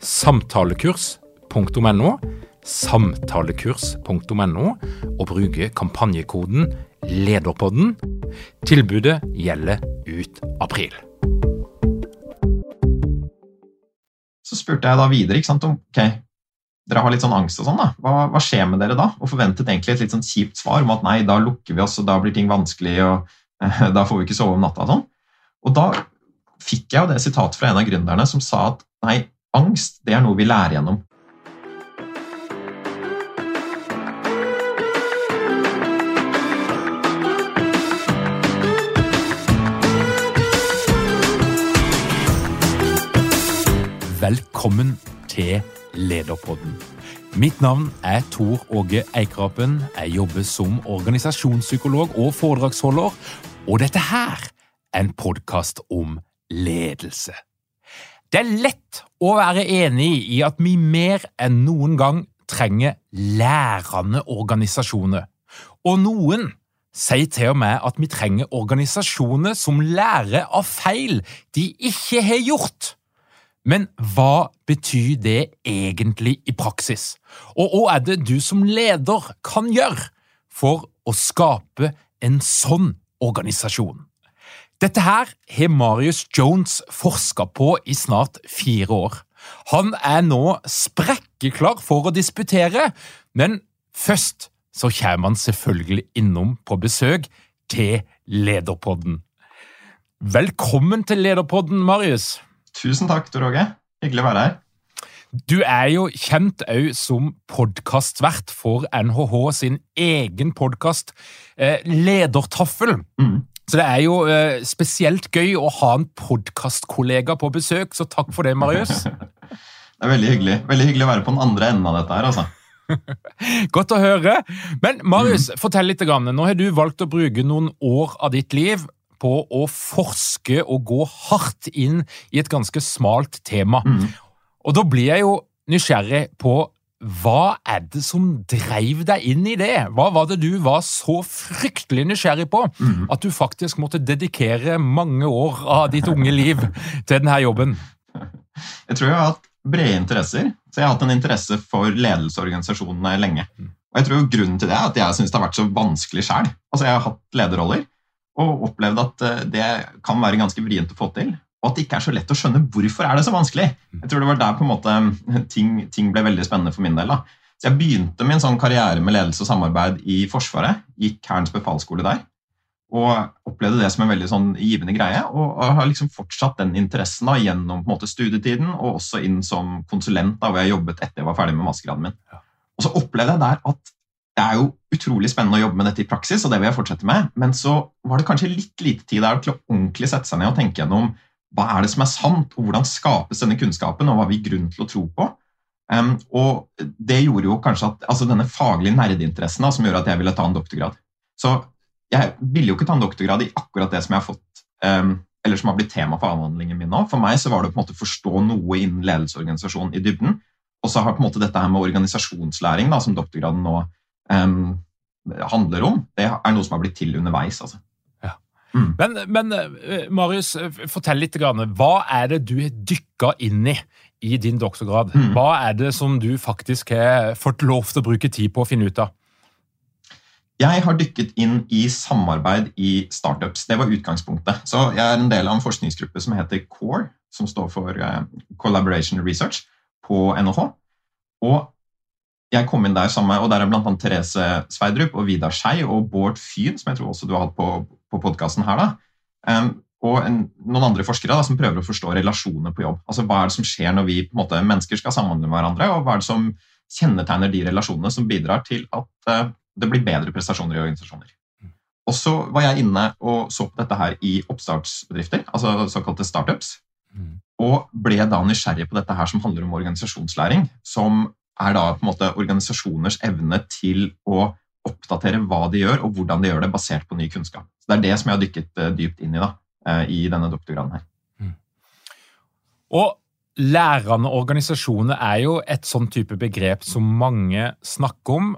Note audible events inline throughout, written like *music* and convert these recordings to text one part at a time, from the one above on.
samtalekurs.no, samtalekurs.no, og bruke kampanjekoden LEDERPODDEN. Tilbudet gjelder ut april. Så spurte jeg da videre ikke sant, om ok, dere har litt sånn angst og sånn, da. Hva, hva, skjer med dere da? Og forventet egentlig et litt sånn kjipt svar om at nei, da lukker vi oss, og da blir ting vanskelig, og eh, *laughs* da får vi ikke sove om natta og sånn. Og da fikk jeg jo det sitatet fra en av gründerne som sa at nei, Angst det er noe vi lærer gjennom. Velkommen til Lederpodden. Mitt navn er Tor Åge Eikrapen. Jeg jobber som organisasjonspsykolog og foredragsholder, og dette her er en podkast om ledelse. Det er lett å være enig i at vi mer enn noen gang trenger lærende organisasjoner. Og noen sier til og med at vi trenger organisasjoner som lærer av feil de ikke har gjort. Men hva betyr det egentlig i praksis? Og hva er det du som leder kan gjøre for å skape en sånn organisasjon? Dette her har Marius Jones forska på i snart fire år. Han er nå sprekkeklar for å disputere, men først så kommer han selvfølgelig innom på besøk til Lederpodden. Velkommen til Lederpodden, Marius. Tusen takk, Tor Åge. Hyggelig å være her. Du er jo kjent òg som podkastvert for NHH sin egen podkast eh, Ledertaffel. Mm. Så det er jo eh, spesielt gøy å ha en podkastkollega på besøk, så takk for det, Marius. *laughs* det er veldig hyggelig. Veldig hyggelig å være på den andre enden av dette her, altså. *laughs* Godt å høre. Men Marius, mm. fortell litt. Nå har du valgt å bruke noen år av ditt liv på å forske og gå hardt inn i et ganske smalt tema. Mm. Og da blir jeg jo nysgjerrig på hva er det som dreiv deg inn i det? Hva var det du var så fryktelig nysgjerrig på mm. at du faktisk måtte dedikere mange år av ditt unge liv til denne jobben? Jeg tror jeg har hatt brede interesser. Så jeg har hatt en interesse for ledelsesorganisasjonene lenge. Og jeg tror Grunnen til det er at jeg syns det har vært så vanskelig sjæl. Altså, jeg har hatt lederroller og opplevd at eh, det kan være ganske vrient å få til og at det ikke er så lett å skjønne hvorfor er det så vanskelig. Jeg tror det var der på en måte ting, ting ble veldig spennende for min del. Da. Så Jeg begynte min sånn karriere med ledelse og samarbeid i Forsvaret. Gikk Hærens befalsskole der. Og opplevde det som en veldig sånn givende greie. Og har liksom fortsatt den interessen da, gjennom måte studietiden og også inn som konsulent, da, hvor jeg jobbet etter jeg var ferdig med mastergraden min. Og så opplevde jeg der at det er jo utrolig spennende å jobbe med dette i praksis, og det vil jeg fortsette med, men så var det kanskje litt lite tid der til å ordentlig sette seg ned og tenke gjennom hva er det som er sant, og hvordan skapes denne kunnskapen, og hva har vi grunn til å tro på? Um, og det gjorde jo kanskje at altså denne faglige nerdeinteressen som gjør at jeg ville ta en doktorgrad. Så jeg ville jo ikke ta en doktorgrad i akkurat det som jeg har fått, um, eller som har blitt tema for avhandlingen min nå. For meg så var det på en måte å forstå noe innen ledelsesorganisasjon i dybden. Og så har på en måte dette her med organisasjonslæring, da, som doktorgraden nå um, handler om, det er noe som har blitt til underveis. altså. Mm. Men, men, eh, Marius, eh, fortell litt. Hva er det du har dykka inn i i din doktorgrad? Mm. Hva er det som du faktisk har fått lov til å bruke tid på å finne ut av? Jeg har dykket inn i samarbeid i startups. Det var utgangspunktet. Så Jeg er en del av en forskningsgruppe som heter CORE, som står for eh, Collaboration Research, på NHH. Og jeg kom inn der sammen og der er annet Therese Sveidrup og Vidar Skei og Bård Fyn, som jeg tror også du har hatt på, på podkasten her. da. Og en, noen andre forskere da, som prøver å forstå relasjoner på jobb. Altså Hva er det som skjer når vi måte, mennesker skal samhandle med hverandre, og hva er det som kjennetegner de relasjonene som bidrar til at uh, det blir bedre prestasjoner i organisasjoner. Og så var jeg inne og så på dette her i oppstartsbedrifter, altså såkalte startups, mm. og ble da nysgjerrig på dette her som handler om organisasjonslæring, som er da på en måte organisasjoners evne til å oppdatere hva de gjør, og hvordan de gjør det, basert på ny kunnskap. Så Det er det som jeg har dykket eh, dypt inn i da, eh, i denne doktorgraden her. Mm. Og lærende organisasjoner er jo et sånn type begrep som mange snakker om,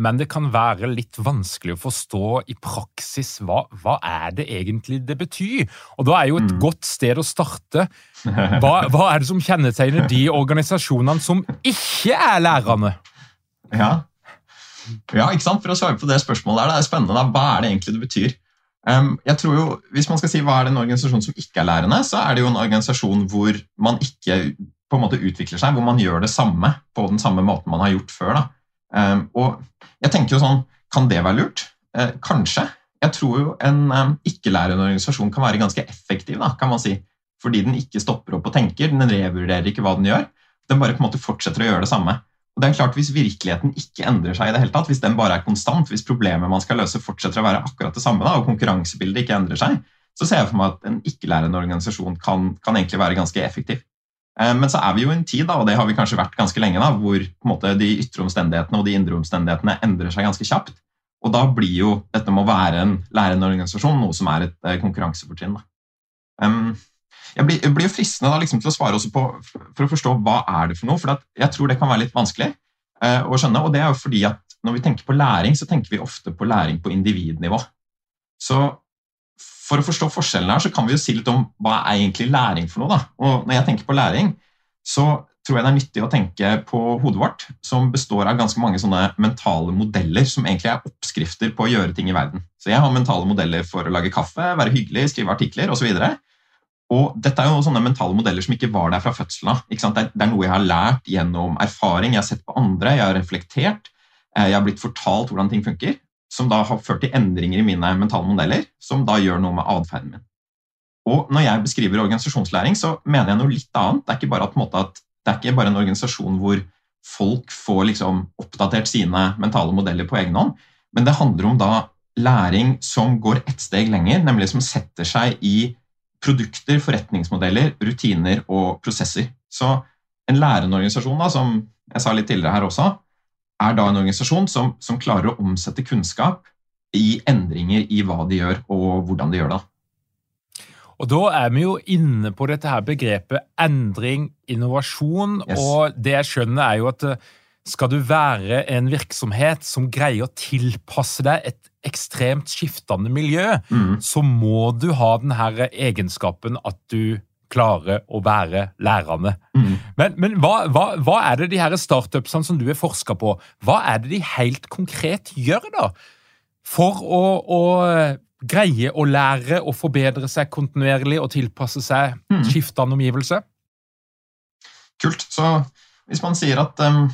men det kan være litt vanskelig å forstå i praksis hva, hva er det egentlig det betyr. Og da er jo et mm. godt sted å starte. Hva, hva, er det som kjennetegner de organisasjonene som ikke er lærerne? *laughs* Ja. Ja, ikke sant? For å svare på det spørsmålet der, det er spennende. Da. Hva er det egentlig det betyr? Um, jeg tror jo, Hvis man skal si hva er det en organisasjon som ikke er lærende, så er det jo en organisasjon hvor man ikke på en måte utvikler seg, hvor man gjør det samme på den samme måten man har gjort før. Um, og jeg tenker jo sånn, Kan det være lurt? Uh, kanskje. Jeg tror jo en um, ikke-lærende organisasjon kan være ganske effektiv, da, kan man si. Fordi den ikke stopper opp og tenker, den revurderer ikke hva den gjør. Den bare på en måte fortsetter å gjøre det samme. Og det er klart, Hvis virkeligheten ikke endrer seg, i det hele tatt, hvis den bare er konstant, hvis problemet man skal løse fortsetter å være akkurat det samme, da, og konkurransebildet ikke endrer seg, så ser jeg for meg at en ikke-lærende organisasjon kan, kan egentlig være ganske effektiv. Eh, men så er vi jo i en tid, da, og det har vi kanskje vært ganske lenge, da, hvor måte, de ytre omstendighetene og de indre omstendighetene endrer seg ganske kjapt. Og da blir jo dette med å være en lærende organisasjon noe som er et eh, konkurransefortrinn. Um, jeg blir, jeg blir, jo fristende da, liksom, til å svare også på for å forstå hva er det for noe. For jeg tror det kan være litt vanskelig uh, å skjønne. og det er jo fordi at Når vi tenker på læring, så tenker vi ofte på læring på individnivå. Så for å forstå forskjellene her, så kan vi jo si litt om hva er egentlig læring for noe. da? Og når jeg tenker på læring, så tror jeg det er nyttig å tenke på hodet vårt, som består av ganske mange sånne mentale modeller som egentlig er oppskrifter på å gjøre ting i verden. Så jeg har mentale modeller for å lage kaffe, være hyggelig, skrive artikler osv. Og, og dette er jo sånne mentale modeller som ikke var der fra fødselen av. Det, det er noe jeg har lært gjennom erfaring, jeg har sett på andre, jeg har reflektert, eh, jeg har blitt fortalt hvordan ting funker som da har ført til endringer i mine mentale modeller, som da gjør noe med atferden min. Og når jeg beskriver organisasjonslæring, så mener jeg noe litt annet. Det er ikke bare, at, det er ikke bare en organisasjon hvor folk får liksom oppdatert sine mentale modeller på egen hånd, men det handler om da læring som går ett steg lenger, nemlig som setter seg i produkter, forretningsmodeller, rutiner og prosesser. Så en lærende organisasjon, da, som jeg sa litt tidligere her også, er da en organisasjon som, som, klarer å omsette kunnskap i endringer i hva de gjør, og hvordan de gjør det. Og Da er vi jo inne på dette her begrepet endring, innovasjon. Yes. Og det jeg skjønner, er jo at eh, skal du være en virksomhet som greier å tilpasse deg et ekstremt skiftende miljø, mm. så må du ha denne egenskapen at du klarer å være lærerne. Mm. Men, men hva, hva, hva, er det de her startupsene som du har forska på, hva er det de helt konkret gjør da? For å, å greie å lære og forbedre seg kontinuerlig og tilpasse seg mm. skiftende omgivelser? Kult. Så hvis man sier at um,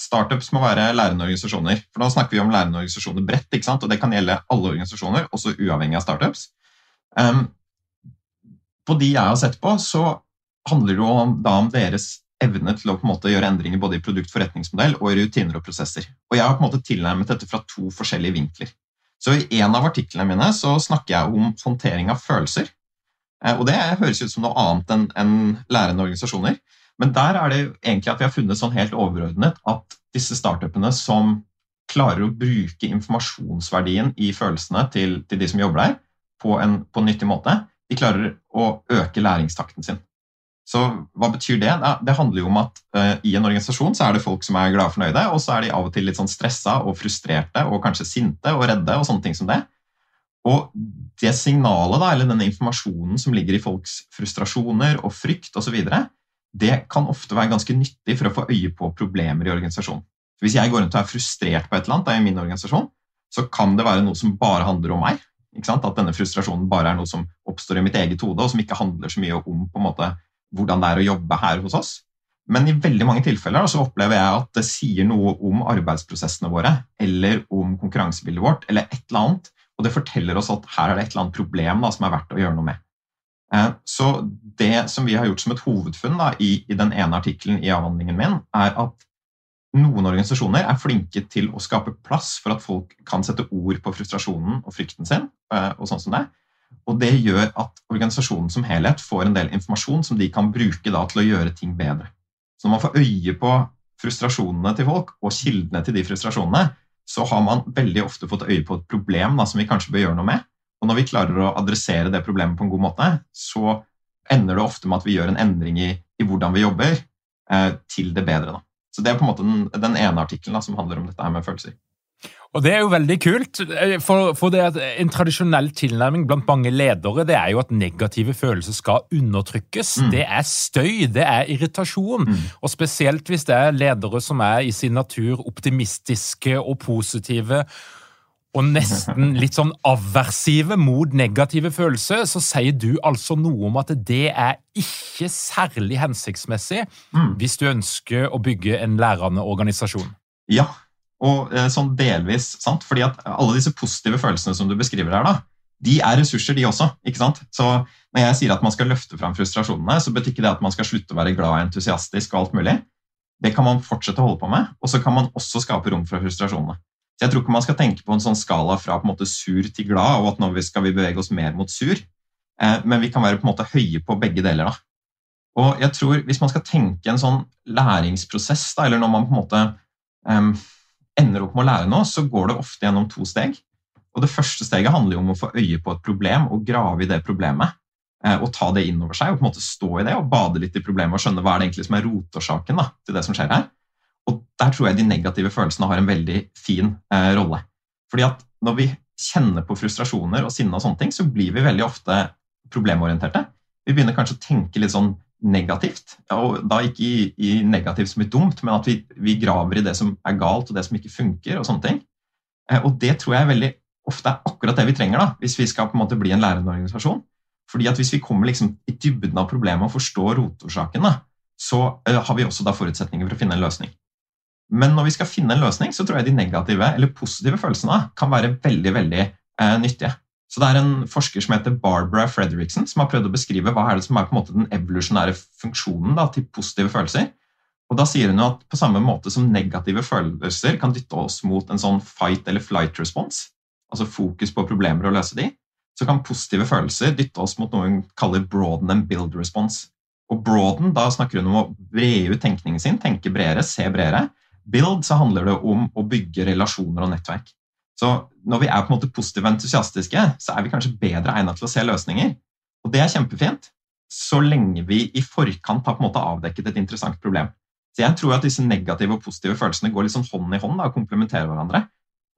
startups må være lærende organisasjoner For da snakker vi om lærende organisasjoner bredt, ikke sant? og det kan gjelde alle organisasjoner, også uavhengig av startups. Um, på de jeg har sett på, så handler det jo da om deres evne til å på en måte gjøre endringer både i produkt, forretningsmodell og i rutiner og prosesser. Og Jeg har på en måte tilnærmet dette fra to forskjellige vinkler. Så I en av artiklene mine så snakker jeg om håndtering av følelser. Eh, og Det høres ut som noe annet enn en lærende organisasjoner. Men der er det egentlig at vi har funnet sånn helt overordnet at disse startupene som klarer å bruke informasjonsverdien i følelsene til, til de som jobber der, på en, på en nyttig måte, de klarer å øke læringstakten sin. Så hva betyr det? Det handler jo om at uh, i en organisasjon så er det folk som er glade og fornøyde, og så er de av og til litt sånn stressa og frustrerte og kanskje sinte og redde og sånne ting som det. Og det signalet, da, eller denne informasjonen som ligger i folks frustrasjoner og frykt osv., det kan ofte være ganske nyttig for å få øye på problemer i organisasjonen. Hvis jeg går rundt og er frustrert på et eller annet i min organisasjon, så kan det være noe som bare handler om meg. At denne frustrasjonen bare er noe som oppstår i mitt eget hode, og som ikke handler så mye om måte, hvordan det er å jobbe her hos oss. Men i veldig mange tilfeller så opplever jeg at det sier noe om arbeidsprosessene våre eller om konkurransebildet vårt, eller et eller annet, og det forteller oss at her er det et eller annet problem da, som er verdt å gjøre noe med. Eh, så det som vi har gjort som et hovedfunn da, i, i, den ene artikkelen i avhandlingen min, er at noen organisasjoner er flinke til å skape plass for at folk kan sette ord på frustrasjonen og frykten sin. Eh, og sånn som det. Og det gjør at organisasjonen som helhet får en del informasjon som de kan bruke da, til å gjøre ting bedre. Så når man får øye på frustrasjonene til folk og kildene til de frustrasjonene, så har man veldig ofte fått øye på et problem da, som vi kanskje bør gjøre noe med. Og når vi klarer å adressere det problemet på en god måte, så ender det ofte med at vi gjør en endring i, i hvordan vi jobber, eh, til det bedre. Da. Så Det er på en måte den, den ene artikkelen som handler om dette her med følelser. Og Det er jo veldig kult. For, for det at En tradisjonell tilnærming blant mange ledere det er jo at negative følelser skal undertrykkes. Mm. Det er støy, det er irritasjon. Mm. Og Spesielt hvis det er ledere som er i sin natur optimistiske og positive og nesten *laughs* litt sånn aversive mot negative følelser, så sier du altså noe om at det er ikke særlig hensiktsmessig mm. hvis du ønsker å bygge en lærende organisasjon. Ja, og eh, sånn delvis sant? Fordi at alle disse positive følelsene som du beskriver her, da, de er ressurser, de også. ikke sant? Så når jeg sier at man skal løfte fram frustrasjonene, så betyr ikke det at man skal slutte å være glad og entusiastisk og alt mulig. Det kan man fortsette å holde på med, og så kan man også skape rom for frustrasjonene. Så Jeg tror ikke man skal tenke på en sånn skala fra på en måte sur til glad, og at nå skal vi bevege oss mer mot sur, eh, men vi kan være på en måte høye på begge deler. da. Og jeg tror Hvis man skal tenke en sånn læringsprosess, da, eller når man på en måte um, ender opp med å lære noe, så går det ofte gjennom to steg. Og Det første steget handler jo om å få øye på et problem og grave i det problemet. Eh, og ta det inn over seg og på en måte stå i det og bade litt i problemet og skjønne hva er det egentlig som er rotårsaken til det som skjer her. Og Der tror jeg de negative følelsene har en veldig fin eh, rolle. Fordi at Når vi kjenner på frustrasjoner og sinne, og sånne ting, så blir vi veldig ofte problemorienterte. Vi begynner kanskje å tenke litt sånn negativt. Og da ikke i, i negativt som er dumt, men at vi, vi, graver i det som er galt, og det som ikke funker. Og sånne ting. Eh, og det tror jeg veldig ofte er akkurat det vi trenger da, hvis vi skal på en måte bli en lærende organisasjon. Fordi at Hvis vi kommer liksom i dybden av problemet og forstår rotårsaken, så uh, har vi også da forutsetninger for å finne en løsning. Men når vi skal finne en løsning, så tror jeg de negative eller positive følelsene kan være veldig veldig eh, nyttige. Så Det er en forsker som heter Barbara Frederiksen som har prøvd å beskrive hva er det som er på en måte den evolusjonære funksjonen da, til positive følelser. Og Da sier hun at på samme måte som negative følelser kan dytte oss mot en sånn fight eller flight response, altså fokus på problemer og løse de, så kan positive følelser dytte oss mot noe hun kaller broaden and build response. Og broaden, da snakker hun om å bre ut tenkningen sin, tenke bredere, se bredere. Build så handler det om å bygge relasjoner og nettverk. Så når vi er på en måte positive og entusiastiske, så er vi kanskje bedre egnet til å se løsninger. Og det er kjempefint, så lenge vi i forkant har på en måte avdekket et interessant problem. Så jeg tror at disse negative og positive følelsene går sånn hånd i hånd da, og komplementerer hverandre.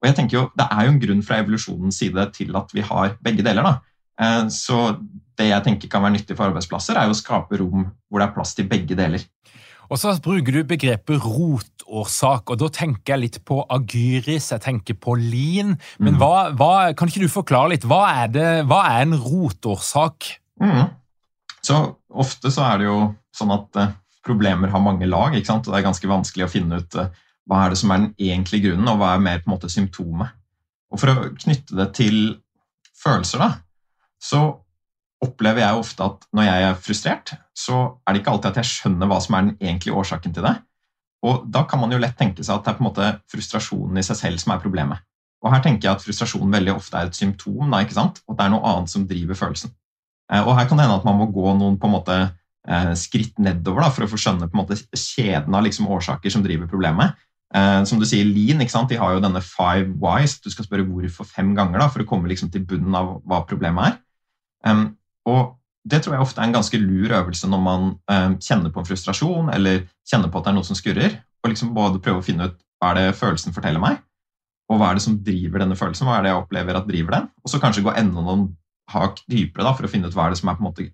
Og jeg tenker jo, Det er jo en grunn fra evolusjonens side til at vi har begge deler. da. Eh, så det jeg tenker kan være nyttig for arbeidsplasser, er jo å skape rom hvor det er plass til begge deler. Og så bruker du begrepet rotårsak, og da tenker jeg litt på agyris, jeg tenker på lin. Men mm. hva, hva, kan ikke du forklare litt? Hva er, det, hva er en rotårsak? Mm. Så ofte så er det jo sånn at eh, problemer har mange lag, ikke sant? og det er ganske vanskelig å finne ut eh, hva er det som er den egentlige grunnen, og hva er mer på en måte symptomet. Og For å knytte det til følelser, da, så opplever jeg ofte at når jeg er frustrert, så er det ikke alltid at jeg skjønner hva som er den egentlige årsaken til det. Og Da kan man jo lett tenke seg at det er på en måte frustrasjonen i seg selv som er problemet. Og Her tenker jeg at frustrasjon veldig ofte er et symptom, da, ikke sant? og det er noe annet som driver følelsen. Eh, og Her kan det hende at man må gå noen på en måte eh, skritt nedover da, for å få skjønne på en måte kjeden av liksom årsaker som driver problemet. Eh, som du sier, Lean ikke sant? De har jo denne five whys. Du skal spørre hvorfor fem ganger da, for å komme liksom til bunnen av hva problemet er. Og det tror jeg ofte er en ganske lur øvelse når man eh, kjenner på en frustrasjon eller kjenner på at det er noe som skurrer. Og liksom både prøve å finne ut hva er det følelsen forteller meg, og hva er det som driver denne følelsen. hva er det jeg opplever at driver den, Og så kanskje gå enda noen hakk dypere da, for å finne ut hva er det som er på en måte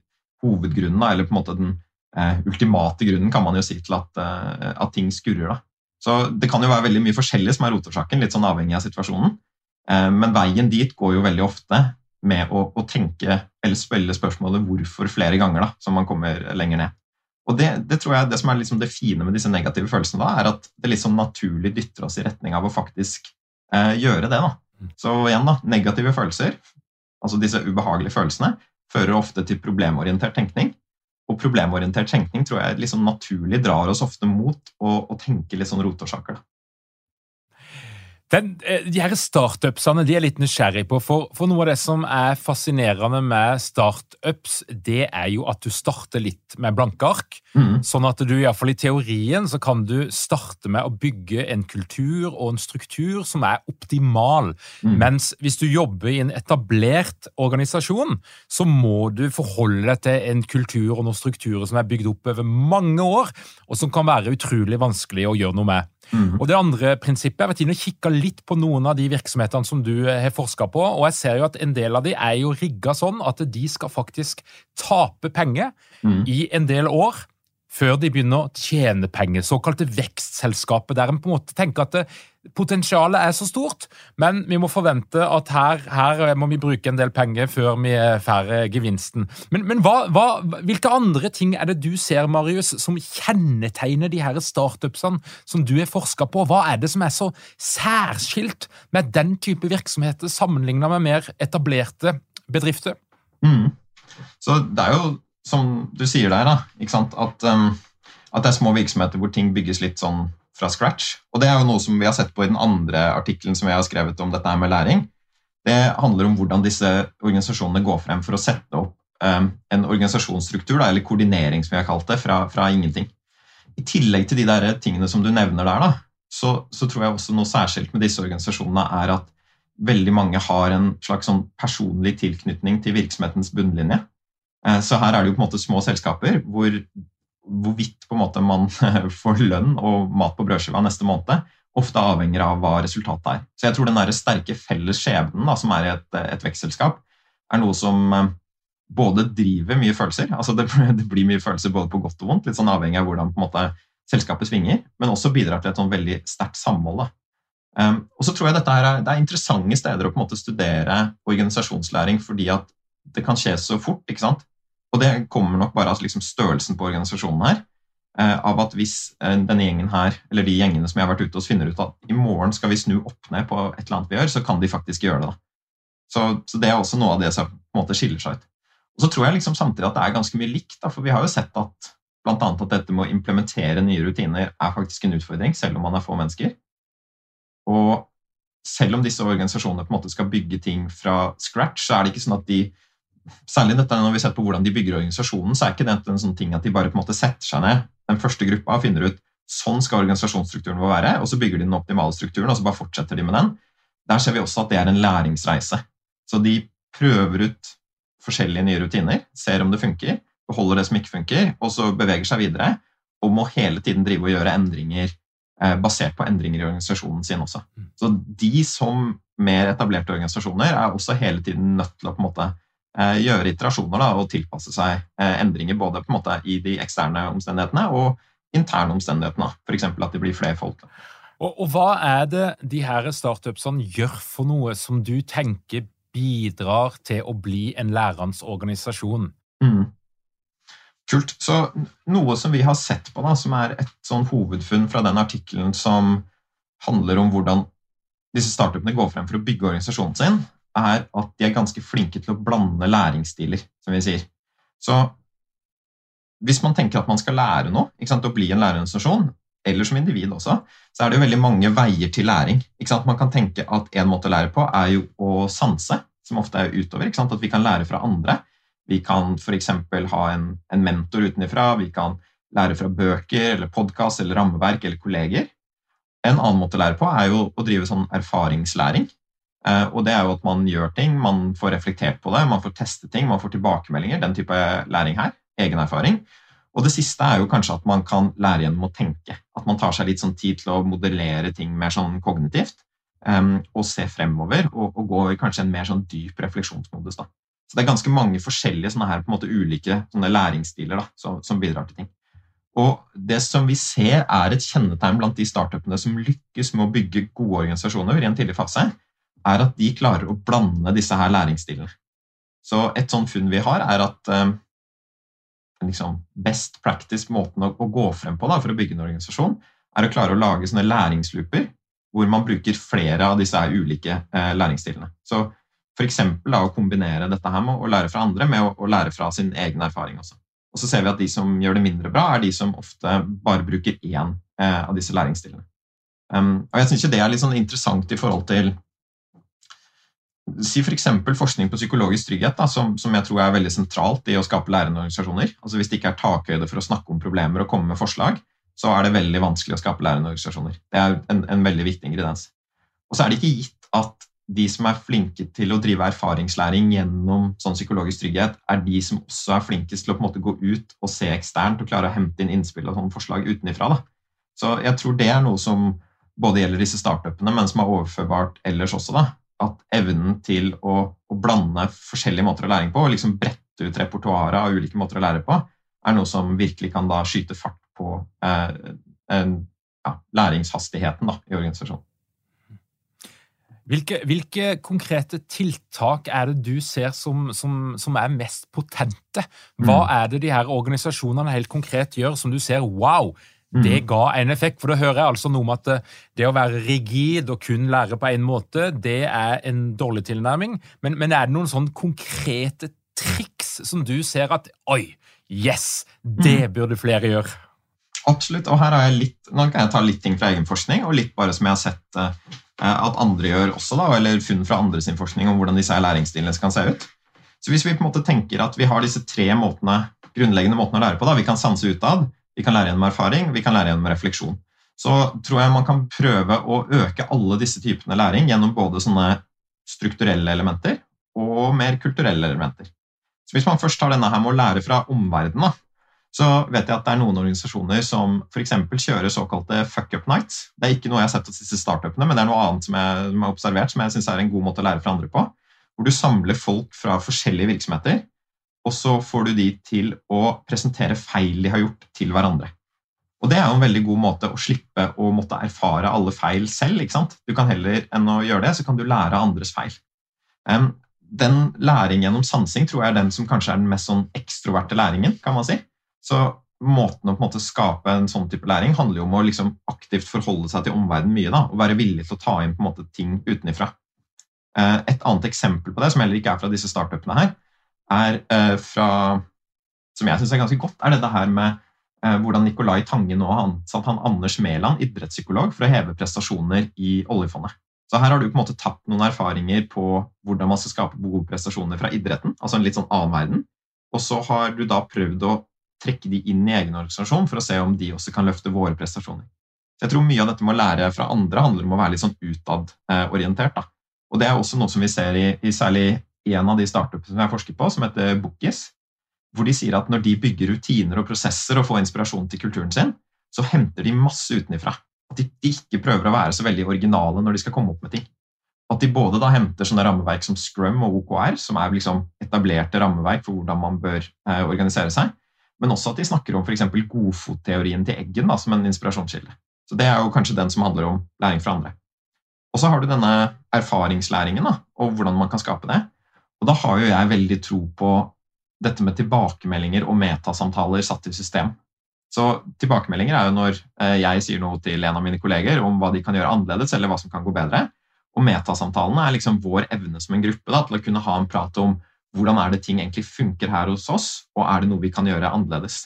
hovedgrunnen, eller på en måte den eh, ultimate grunnen, kan man jo si, til at, eh, at, ting skurrer. da. Så Det kan jo være veldig mye forskjellig som er rotårsaken, litt sånn avhengig av situasjonen. Eh, men veien dit går jo veldig ofte med å, å tenke eller spille spørsmålet 'hvorfor' flere ganger, da, så man kommer lenger ned. Og det, det, tror jeg det som er liksom det fine med disse negative følelsene, da, er at det liksom naturlig dytter oss i retning av å faktisk eh, gjøre det. da. Mm. Så igjen, da, negative følelser, altså disse ubehagelige følelsene, fører ofte til problemorientert tenkning. Og problemorientert tenkning tror jeg liksom naturlig drar oss ofte mot å, å tenke litt sånn rotårsaker. Den, eh, de her startupsene de er litt nysgjerrig på, for, for, noe av det som er fascinerende med startups, det er jo at du starter litt med blanke ark. Mm. Sånn at du iallfall i teorien så kan du starte med å bygge en kultur og en struktur som er optimal. Mm. Mens hvis du jobber i en etablert organisasjon, så må du forholde deg til en kultur og noen strukturer som er bygd opp over mange år, og som kan være utrolig vanskelig å gjøre noe med. Mm. Og Det andre prinsippet, Jeg har vært inne og kikka litt på noen av de virksomhetene som du eh, har forska på, og jeg ser jo at en del av de er jo rigga sånn at de skal faktisk tape penger mm. i en del år før de begynner å tjene penger. Såkalte vekstselskaper, der en på en måte tenker at det, Potensialet er så stort, men vi må forvente at her, her må vi bruke en del penger før vi får gevinsten. Men, men hva, hva, hvilke andre ting er det du ser, Marius, som kjennetegner de her startupsene som du har forska på? Hva er det som er så særskilt med den type virksomheter sammenligna med mer etablerte bedrifter? Mm. Så det er jo, som du sier der, da, at, um, at det er små virksomheter hvor ting bygges litt sånn fra scratch. Og Det er jo noe som vi har sett på i den andre artikkelen som jeg har skrevet om dette med læring. Det handler om hvordan disse organisasjonene går frem for å sette opp um, en organisasjonsstruktur, da, eller koordinering, som vi har kalt det, fra, fra, ingenting. I tillegg til de der tingene som du nevner der, da, så, så, tror jeg også noe særskilt med disse organisasjonene er at veldig mange har en slags sånn personlig tilknytning til virksomhetens bunnlinje. Eh, så her er det jo på en måte små selskaper hvor hvorvidt på en måte man *laughs* får lønn og mat på brødskiva neste måned, ofte avhenger av hva resultatet er. Så jeg tror den der sterke felles skjebnen da, som er i et, et vekstselskap, er noe som eh, både driver mye følelser, altså det, *laughs* det, blir mye følelser både på godt og vondt, litt sånn avhengig av hvordan på en måte, selskapet svinger, men også bidrar til et sånn veldig sterkt samhold. Um, og så tror jeg dette er, Det er interessante steder å på en måte studere organisasjonslæring fordi at det kan skje så fort. ikke sant? Og det kommer nok bare av liksom størrelsen på organisasjonen her. Eh, av at hvis eh, denne gjengen her, eller de gjengene som jeg har vært ute hos, finner ut at i morgen skal vi snu opp ned på et eller annet vi gjør, så kan de faktisk gjøre det. Så, så, det er også noe av det som på en måte skiller seg ut. Og så tror jeg liksom samtidig at det er ganske mye likt, da, for vi har jo sett at annet at dette med å implementere nye rutiner er faktisk en utfordring, selv om man er få mennesker. Og selv om disse organisasjonene på en måte skal bygge ting fra scratch, så er det ikke sånn at de Særlig dette når vi ser på hvordan de bygger organisasjonen, så er ikke det en sånn ting at de bare på en måte setter seg ned den første gruppa finner ut sånn skal organisasjonsstrukturen vår være, og så bygger de den optimale strukturen, og så bare fortsetter de med den. Der ser vi også at det er en læringsreise. Så de prøver ut forskjellige nye rutiner, ser om det funker, beholder det som ikke funker, og så beveger seg videre, og må hele tiden drive og gjøre endringer eh, basert på endringer i organisasjonen sin også. Mm. Så de som mer etablerte organisasjoner er også hele tiden nødt til å på en måte gjøre iterasjoner da, og tilpasse seg eh, endringer både på en måte i de eksterne omstendighetene og interne omstendighetene. F.eks. at det blir flere folk. Og, og, Hva er det de her startupsene gjør for noe som du tenker bidrar til å bli en lærende organisasjon? Mm. Kult. Så Noe som vi har sett på, da, som er et sånn hovedfunn fra den artikkelen som handler om hvordan disse startupene går frem for å bygge organisasjonen sin, er at de er ganske flinke til å blande læringsstiler, som vi sier. Så hvis man tenker at man skal lære noe, å bli en lærerorganisasjon, eller som individ også, så er det jo veldig mange veier til læring. Man kan tenke at en måte å lære på er jo å sanse, som ofte er utover. At vi kan lære fra andre. Vi kan f.eks. ha en, en mentor utenfra. Vi kan lære fra bøker eller podkast eller rammeverk eller kolleger. En annen måte å lære på er jo å drive sånn erfaringslæring. Eh, og det er jo at man gjør ting, man får reflektert på det, man får teste ting, man får tilbakemeldinger. Den type læring her. Egen erfaring. Og det siste er jo kanskje at man kan lære gjennom å tenke. At man tar seg litt sånn tid til å modellere ting mer sånn kognitivt. Um, og se fremover, og, og, gå i kanskje en mer sånn dyp refleksjonsmodus. da. Så det er ganske mange forskjellige sånne her, på en måte ulike sånne læringsstiler da, som, som bidrar til ting. Og det som vi ser er et kjennetegn blant de startupene som lykkes med å bygge gode organisasjoner i en tidlig fase, er at de klarer å blande disse her læringsstilene. Så et sånt funn vi har, er at eh, liksom, best practice-måten å, gå frem på da, for å bygge en organisasjon, er å klare å lage sånne læringslooper hvor man bruker flere av disse ulike eh, læringsstilene. Så f.eks. å kombinere dette her med å lære fra andre med å, å, lære fra sin egen erfaring også. Og så ser vi at de som gjør det mindre bra, er de som ofte bare bruker én eh, av disse læringsstilene. Um, og jeg syns det er litt sånn interessant i forhold til Si f.eks. For forskning på psykologisk trygghet, da, som, som, jeg tror er veldig sentralt i å skape lærende organisasjoner. Altså Hvis det ikke er takhøyde for å snakke om problemer og komme med forslag, så er det veldig vanskelig å skape lærende organisasjoner. Det er en, en veldig viktig ingrediens. Og så er det ikke gitt at de som er flinke til å drive erfaringslæring gjennom sånn psykologisk trygghet, er de som også er flinkest til å på en måte gå ut og se eksternt og klare å hente inn innspill og sånne forslag utenifra. Da. Så jeg tror det er noe som både gjelder disse startupene, men som er overførbart ellers også. Da. At evnen til å, å blande forskjellige måter å læring på, og liksom brette ut repertoaret av ulike måter å lære på, er noe som virkelig kan da skyte fart på eh, ja, læringshastigheten da, i organisasjonen. Hvilke, hvilke, konkrete tiltak er det du ser som, som, som, er mest potente? Hva mm. er det de her organisasjonene helt konkret gjør som du ser wow, det mm. ga en effekt? For da hører jeg altså noe om at eh, det å være rigid og kun lære på én måte, det er en dårlig tilnærming. Men, men er det noen sånn konkrete triks som du ser at oi, yes, det mm. burde flere gjøre? Absolutt. Og her har jeg litt, nå kan jeg ta litt ting fra egen forskning, og litt bare som jeg har sett uh, at andre gjør også, da, eller funn fra andre sin forskning om hvordan disse læringsstilene kan se ut. Så Hvis vi på en måte tenker at vi har disse tre måtene, grunnleggende måtene å lære på da, Vi kan sanse utad, vi kan lære gjennom erfaring, vi kan lære gjennom refleksjon. Så tror jeg man kan prøve å øke alle disse typene læring gjennom både sånne strukturelle elementer og mer kulturelle elementer. Så Hvis man først tar denne her med å lære fra omverdenen, så vet jeg at det er noen organisasjoner som f.eks. kjører såkalte fuck up nights. Det er ikke noe jeg har sett hos disse startupene, men det er noe annet som jeg, har observert, som jeg synes er en god måte å lære fra andre på. Hvor du samler folk fra forskjellige virksomheter, og så får du de til å presentere feil de har gjort, til hverandre. Og Det er jo en veldig god måte å slippe å måtte erfare alle feil selv. ikke sant? Du kan Heller enn å gjøre det, så kan du lære av andres feil. Den læring gjennom sansing tror jeg er den som kanskje er den mest sånn ekstroverte læringen. kan man si. Så måten å på en måte skape en sånn type læring handler jo om å liksom aktivt forholde seg til omverdenen mye. da, Og være villig til å ta inn på en måte ting utenifra. Eh, et annet eksempel på det, som heller ikke er fra disse startupene her, er eh, fra Som jeg syns er ganske godt, er dette her med eh, hvordan Nicolai Tange nå har ansatt han Anders Mæland, idrettspsykolog, for å heve prestasjoner i oljefondet. Så her har du på en måte tatt noen erfaringer på hvordan man skal skape gode prestasjoner fra idretten, altså en litt sånn annen verden. Og så har du da prøvd å trekke de inn i egen organisasjon for å se om de også kan løfte våre prestasjoner. Så jeg tror Mye av dette med å lære fra andre handler om å være litt sånn utadorientert. Da. Og Det er også noe som vi ser i, i særlig en av de startupene som jeg forsker på, som heter Bookis. Hvor de sier at når de bygger rutiner og prosesser og får inspirasjon til kulturen sin, så henter de masse utenifra. At de ikke prøver å være så veldig originale når de skal komme opp med ting. At de både da henter sånne rammeverk som Scrum og OKR, som er liksom etablerte rammeverk for hvordan man bør eh, organisere seg, men også at de snakker om f.eks. godfotteorien til Eggen da, som en inspirasjonskilde. Så Det er jo kanskje den som handler om læring fra andre. Og så har du denne erfaringslæringen da, og hvordan man kan skape det. Og Da har jo jeg veldig tro på dette med tilbakemeldinger og metasamtaler satt i system. Så Tilbakemeldinger er jo når eh, jeg sier noe til en av mine kolleger om hva de kan gjøre annerledes, eller hva som kan gå bedre. Og metasamtalene er liksom vår evne som en gruppe da, til å kunne ha en prat om hvordan er det ting egentlig funker her hos oss, og er det noe vi kan gjøre annerledes.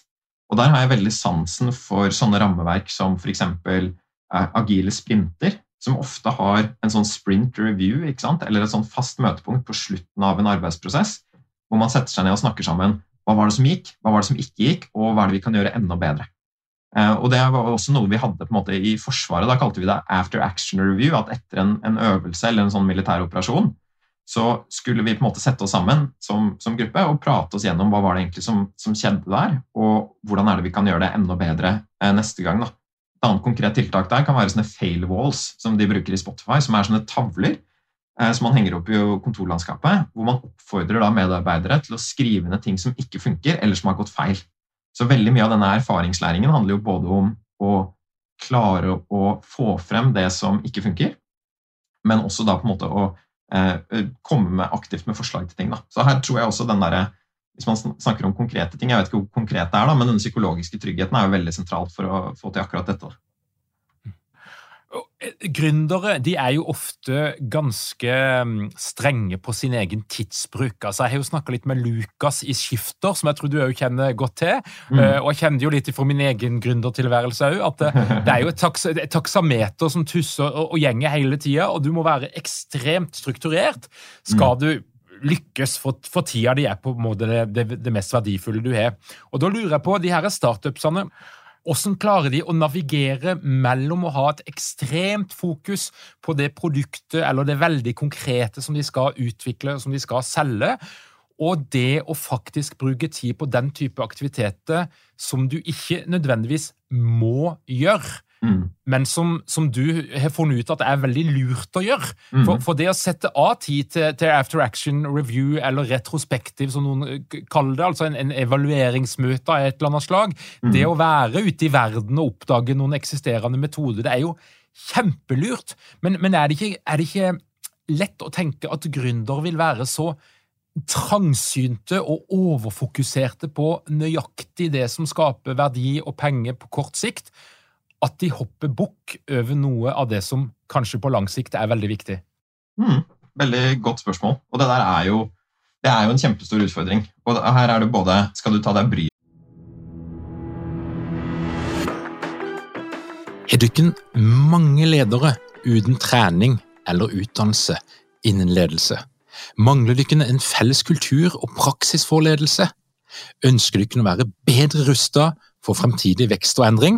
Og Der har jeg veldig sansen for sånne rammeverk som f.eks. Eh, agile sprinter, som ofte har en sånn sprint review eller et sånn fast møtepunkt på slutten av en arbeidsprosess, hvor man setter seg ned og snakker sammen. Hva var det som gikk, hva var det som ikke gikk, og hva er det vi kan gjøre enda bedre? Eh, og Det var også noe vi hadde på en måte i Forsvaret. Da kalte vi det after action review. At etter en, en øvelse eller en sånn militær operasjon så skulle vi på en måte sette oss sammen som, som gruppe og prate oss gjennom hva var det egentlig som, som, skjedde der, og hvordan er det vi kan gjøre det enda bedre eh, neste gang. Da. Et annet konkret tiltak der kan være sånne fail walls som de bruker i Spotify, som er sånne tavler eh, som man henger opp i kontorlandskapet, hvor man oppfordrer da medarbeidere til å skrive ned ting som ikke funker, eller som har gått feil. Så veldig mye av denne erfaringslæringen handler jo både om å klare å få frem det som ikke funker, men også da på en måte å Eh, komme med aktivt med forslag til ting. Da. Så her tror jeg også den der hvis man snakker om konkrete ting, jeg vet ikke hvor konkret det er, da, men den psykologiske tryggheten er jo veldig sentralt for å få til akkurat dette. Eh, gründere de er jo ofte ganske mm, strenge på sin egen tidsbruk. Altså, jeg har jo snakka litt med Lukas i Skifter, som jeg tror du òg kjenner godt til. Mm. Eh, og jeg kjenner jo litt fra min egen gründertilværelse òg, at det, *laughs* det, er jo et, taks, et taksameter som tusser og, og gjenger hele tida, og du må være ekstremt strukturert. Skal mm. du lykkes, for, for tida de er på en måte det, det, det, mest verdifulle du har. Og Da lurer jeg på, de her startupsene, hvordan klarer de å navigere mellom å ha et ekstremt fokus på det produktet eller det veldig konkrete som de skal utvikle, som de skal selge, og det å faktisk bruke tid på den type aktiviteter som du ikke nødvendigvis må gjøre? Mm. men som, som, du har funnet ut at det er veldig lurt å gjøre. Mm. For, for, det å sette av tid til, til, after action review eller retrospektiv, som noen kaller det, altså en, en evalueringsmøte av et eller annet slag, mm. det å være ute i verden og oppdage noen eksisterende metoder, det er jo kjempelurt. Men, men er, det ikke, er, det ikke, lett å tenke at gründere vil være så trangsynte og overfokuserte på nøyaktig det som skaper verdi og penger på kort sikt, at de hopper bukk over noe av det som kanskje på lang sikt er veldig viktig? Mm, veldig godt spørsmål. Og det der er jo, det er jo en kjempestor utfordring. Og her er det både Skal du ta deg bryet Har dere mange ledere uten trening eller utdannelse innen ledelse? Mangler dere en felles kultur og praksis for ledelse? Ønsker dere å være bedre rustet for fremtidig vekst og endring?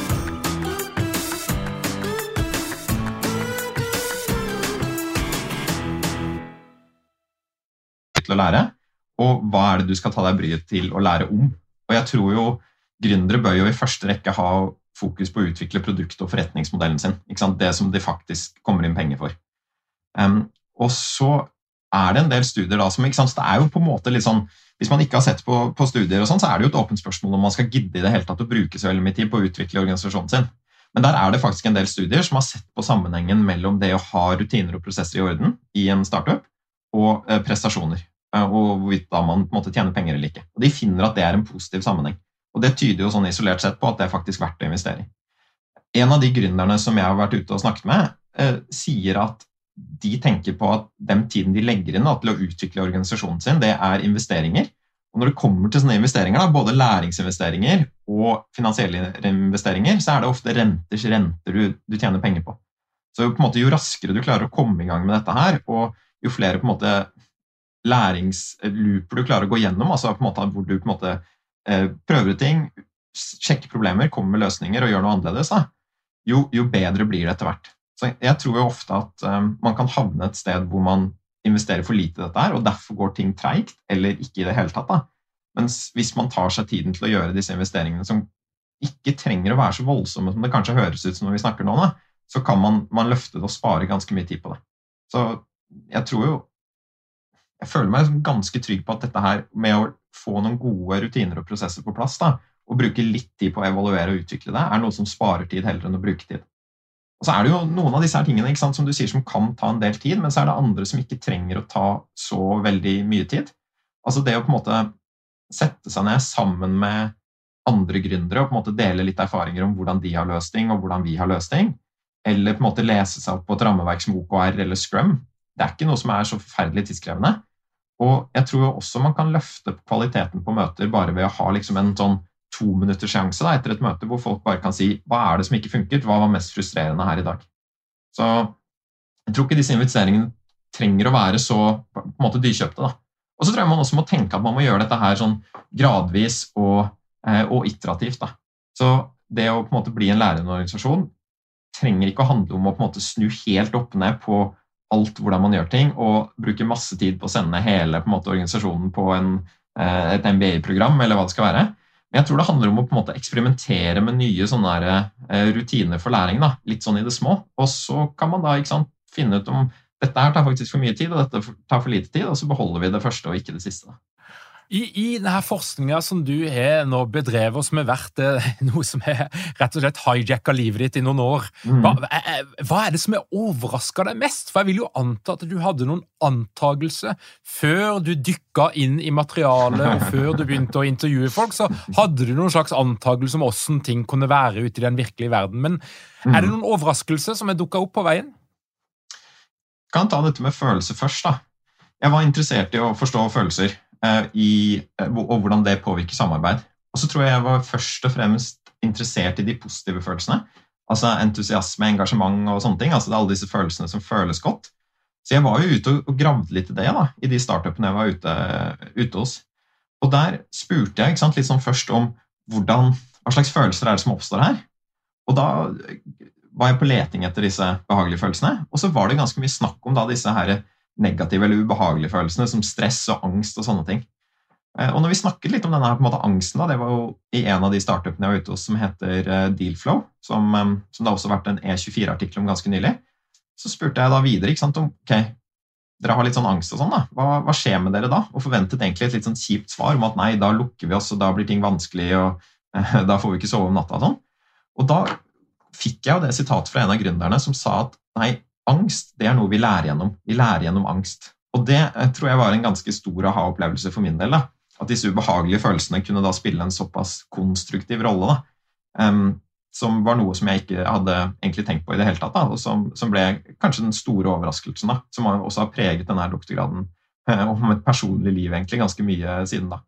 til å lære, og hva er det du skal ta deg bryet til å lære om. Og jeg tror jo Gründere bør jo i første rekke ha fokus på å utvikle produkt- og forretningsmodellen sin. Det som de faktisk kommer inn penger for. Um, og så er det en del studier da som Det er jo på en måte litt sånn Hvis man ikke har sett på, på studier, og sånn, så er det jo et åpent spørsmål om man skal gidde i det hele tatt å bruke så veldig mye tid på å utvikle organisasjonen sin. Men der er det faktisk en del studier som har sett på sammenhengen mellom det å ha rutiner og prosesser i orden i en startup, og eh, prestasjoner. Eh, og hvorvidt da man på en måte tjener penger eller ikke. Og De finner at det er en positiv sammenheng. Og Det tyder jo sånn isolert sett på at det er faktisk verdt å investere i. En av de gründerne som jeg har vært ute og snakket med, eh, sier at de tenker på at den tiden de legger inn da, til å utvikle organisasjonen sin, det er investeringer. Og når det kommer til sånne investeringer, da, både læringsinvesteringer og finansielle investeringer, så er det ofte renters renter du, du, tjener penger på. Så på måte, Jo raskere du klarer å komme i gang med dette her, og jo flere på en måte læringslooper du klarer å gå gjennom, altså på en måte hvor du på en måte eh, prøver ut ting, sjekker problemer, kommer med løsninger og gjør noe annerledes, jo, jo, bedre blir det etter hvert. Så Jeg tror jo ofte at um, man kan havne et sted hvor man investerer for lite i dette, her, og derfor går ting treigt, eller ikke i det hele tatt. da. Mens hvis man tar seg tiden til å gjøre disse investeringene, som ikke trenger å være så voldsomme som det kanskje høres ut som når vi snakker nå, da, så kan man, man løfte det og spare ganske mye tid på det. Så jeg tror jo jeg føler meg ganske trygg på at dette her med å få noen gode rutiner og prosesser på plass, da, og bruke litt tid på å evaluere og utvikle det, er noe som sparer tid heller enn å bruke tid. Og så er det jo noen av disse her tingene sant, som du sier, som kan ta en del tid, men så er det andre som ikke trenger å ta så veldig mye tid. Altså det å på en måte sette seg ned sammen med andre gründere og på en måte dele litt erfaringer om hvordan de har løst ting, og hvordan vi har løst ting, eller på en måte lese seg opp på et rammeverk som OKR eller Scrum, det er ikke noe som er så forferdelig tidskrevende. Og jeg tror også man kan løfte kvaliteten på møter bare ved å ha liksom en sånn to minutters sjanse etter et møte hvor folk bare kan si hva er det som ikke funket, hva var mest frustrerende her i dag. Så jeg tror ikke disse investeringene trenger å være så på en måte dyrkjøpte. da. Og så tror jeg man også må tenke at man må gjøre dette her sånn gradvis og, eh, og iterativt. da. Så det å på en måte bli en lærende organisasjon trenger ikke å handle om å på en måte snu helt opp ned på alt hvordan man gjør ting, og bruker masse tid på å sende hele på måte, organisasjonen på en, eh, et MBA-program, eller hva det skal være. Men jeg tror det handler om å på en måte eksperimentere med nye sånne der, rutiner for læring. Da. Litt sånn i det små. Og så kan man da sant, finne ut om dette her tar faktisk for mye tid, og dette tar for lite tid, og så beholder vi det første og ikke det siste. I, i denne forskninga som du har nå bedrevet, som har vært eh, *laughs* noe som har rett og slett hijacka livet ditt i noen år, mm. hva, eh, eh, hva, er det som har overraska deg mest? For jeg vil jo anta at du hadde noen antagelser før du dykka inn i materialet, og før du begynte å intervjue folk, så hadde du noen slags antagelse om åssen ting kunne være ute i den virkelige verden. Men er det mm. noen overraskelser som har dukka opp på veien? Jeg kan ta dette med følelser først. da. Jeg var interessert i å forstå følelser. Eh, i, eh, og hvordan det påvirker samarbeid. Og så tror jeg jeg var først og fremst interessert i de positive følelsene. Altså entusiasme, engasjement og sånne ting. altså det er Alle disse følelsene som føles godt. Så jeg var jo ute og gravde litt i det da, i de startupene jeg var ute, ute hos. Og der spurte jeg sant, litt sånn først om hvordan, hva slags følelser er det som oppstår her. Og da var jeg på leting etter disse behagelige følelsene. Og så var det ganske mye snakk om da disse her negative eller ubehagelige følelsene, som stress og angst og sånne ting. Eh, og når vi snakket litt om denne på en måte, angsten, da, det var jo i en av de startupene jeg var ute hos som heter eh, Dealflow, som, eh, som det har også vært en E24-artikkel om ganske nylig, så spurte jeg da videre ikke sant, om ok, dere har litt sånn angst og sånn, da. Hva, hva, skjer med dere da? Og forventet egentlig et litt sånn kjipt svar om at nei, da lukker vi oss, og da blir ting vanskelig, og eh, *laughs* da får vi ikke sove om natta og sånn. Og da fikk jeg jo det sitatet fra en av gründerne som sa at nei, angst det er noe vi lærer gjennom. Vi lærer gjennom angst. Og det eh, tror jeg var en ganske stor aha-opplevelse for min del. Da. At disse ubehagelige følelsene kunne da spille en såpass konstruktiv rolle. Um, som var noe som jeg ikke hadde egentlig tenkt på i det hele tatt. Da, og som, som, ble kanskje den store overraskelsen, da, som også har preget denne doktorgraden uh, om et personlig liv egentlig ganske mye siden da.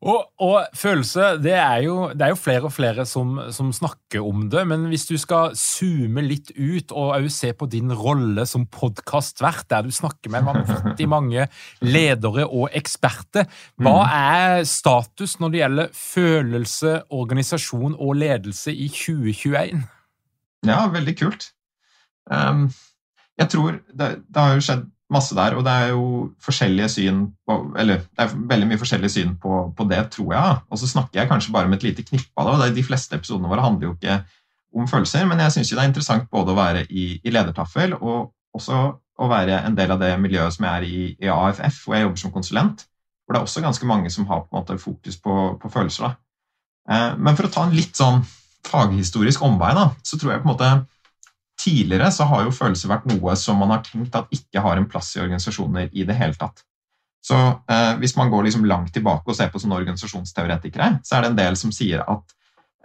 Og, og, følelse, det er, jo, det er jo flere og flere som, som, snakker om det, men hvis du skal zoome litt ut og se på din rolle som podkastvert, der du snakker med vanvittig mange ledere og eksperter, hva mm. er status når det gjelder følelse, organisasjon og ledelse i 2021? Ja, veldig kult. Um, jeg tror det, det har jo skjedd masse der. Og det er jo forskjellige syn på, eller det er veldig mye forskjellig syn på, på det, tror jeg. Og så snakker jeg kanskje bare med et lite knippe av det. og De fleste episodene våre handler jo ikke om følelser, men jeg syns det er interessant både å være i, i ledertaffel og også å være en del av det miljøet som jeg er i, i AFF, hvor jeg jobber som konsulent. Hvor det er også ganske mange som har på en måte fokus på, på følelser. Da. Eh, men for å ta en litt sånn faghistorisk omvei, da, så tror jeg på en måte Tidligere så har jo følelser vært noe som man har tenkt at ikke har en plass i organisasjoner i det hele tatt. Så eh, Hvis man går liksom langt tilbake og ser på sånne organisasjonsteoretikere, så er det en del som sier at